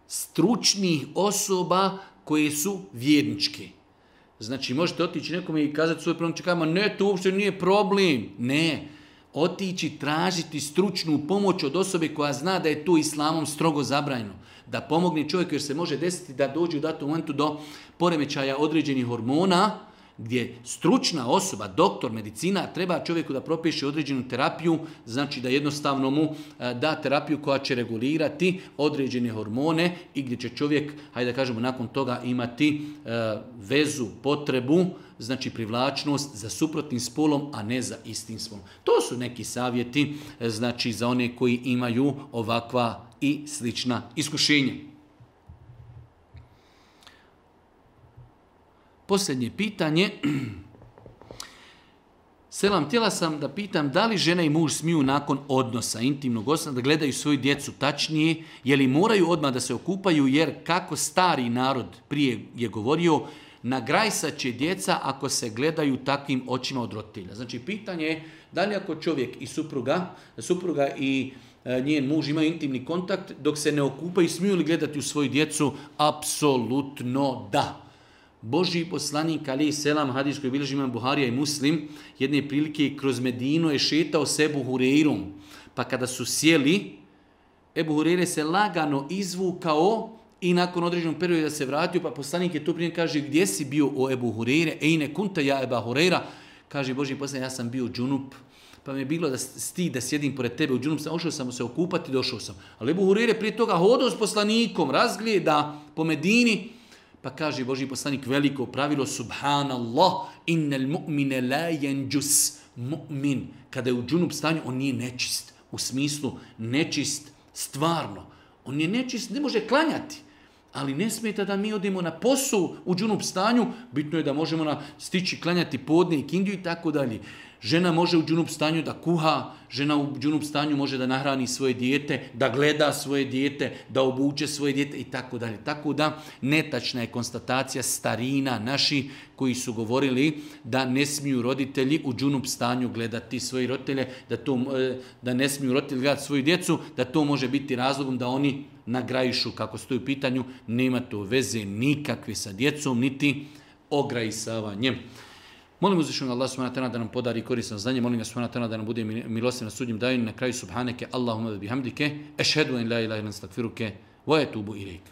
stručnih osoba koje su vjerničke. Znači, možete otići nekome i kazati svoj problem, čekajmo, ne, to uopšte nije problem. Ne, otići tražiti stručnu pomoć od osobe koja zna da je to islamom strogo zabrajno. Da pomogne čovjeku jer se može desiti da dođu u datom momentu do poremećaja određenih hormona, gdje stručna osoba, doktor medicina, treba čovjeku da propiše određenu terapiju, znači da jednostavno mu e, da terapiju koja će regulirati određene hormone i gdje će čovjek, hajde da kažemo, nakon toga imati e, vezu, potrebu, znači privlačnost za suprotnim spolom, a ne za istim spolom. To su neki savjeti e, znači za one koji imaju ovakva i slična iskušenja. Posljednje pitanje. Selam, htjela sam da pitam da li žena i muž smiju nakon odnosa, intimnog odnosa, da gledaju svoju djecu tačnije, je li moraju odmah da se okupaju, jer kako stari narod prije je govorio, nagrajsa će djeca ako se gledaju takvim očima od roditelja. Znači, pitanje je da li ako čovjek i supruga, supruga i e, njen muž imaju intimni kontakt, dok se ne okupaju, smiju li gledati u svoju djecu? Apsolutno da. Boži poslanik Ali Selam, hadis koji bilježi imam Buharija i Muslim, jedne prilike kroz Medinu je šetao s Ebu Pa kada su sjeli, Ebu Hureyre se lagano izvukao i nakon određenog perioda se vratio, pa poslanik je tu prije kaže gdje si bio o Ebu Hureyre, ne kunta ja Eba Hureyra, kaže Božji poslanik ja sam bio džunup, pa mi je bilo da sti da sjedim pored tebe u džunup, ošao sam se okupati, došao sam. Ali Ebu Hureyre prije toga hodao s poslanikom, razgleda po Medini, pa kaže Boži poslanik veliko pravilo subhanallah innel mu'mine la yanjus mu'min kada je u džunup stanju on nije nečist u smislu nečist stvarno on je nečist ne može klanjati ali ne smeta da mi odemo na posu u džunup stanju bitno je da možemo na stići klanjati podne i Kindju i tako dalje Žena može u džunup stanju da kuha, žena u džunup stanju može da nahrani svoje dijete, da gleda svoje dijete, da obuče svoje dijete i tako dalje. Tako da netačna je konstatacija starina naši koji su govorili da ne smiju roditelji u džunup stanju gledati svoje roditelje, da, to, e, da ne smiju roditelji gledati svoju djecu, da to može biti razlogom da oni nagrajušu kako stoji u pitanju, nema to veze nikakve sa djecom, niti ograisavanjem. Molim uzvišenog Allah subhanahu da nam podari korisno znanje, molim ga subhanahu da nam bude milostiv na sudnjem daju na kraju subhaneke Allahumma bi bihamdike ešhedu en la ilaha ilan stakfiruke, wa etubu ilaik.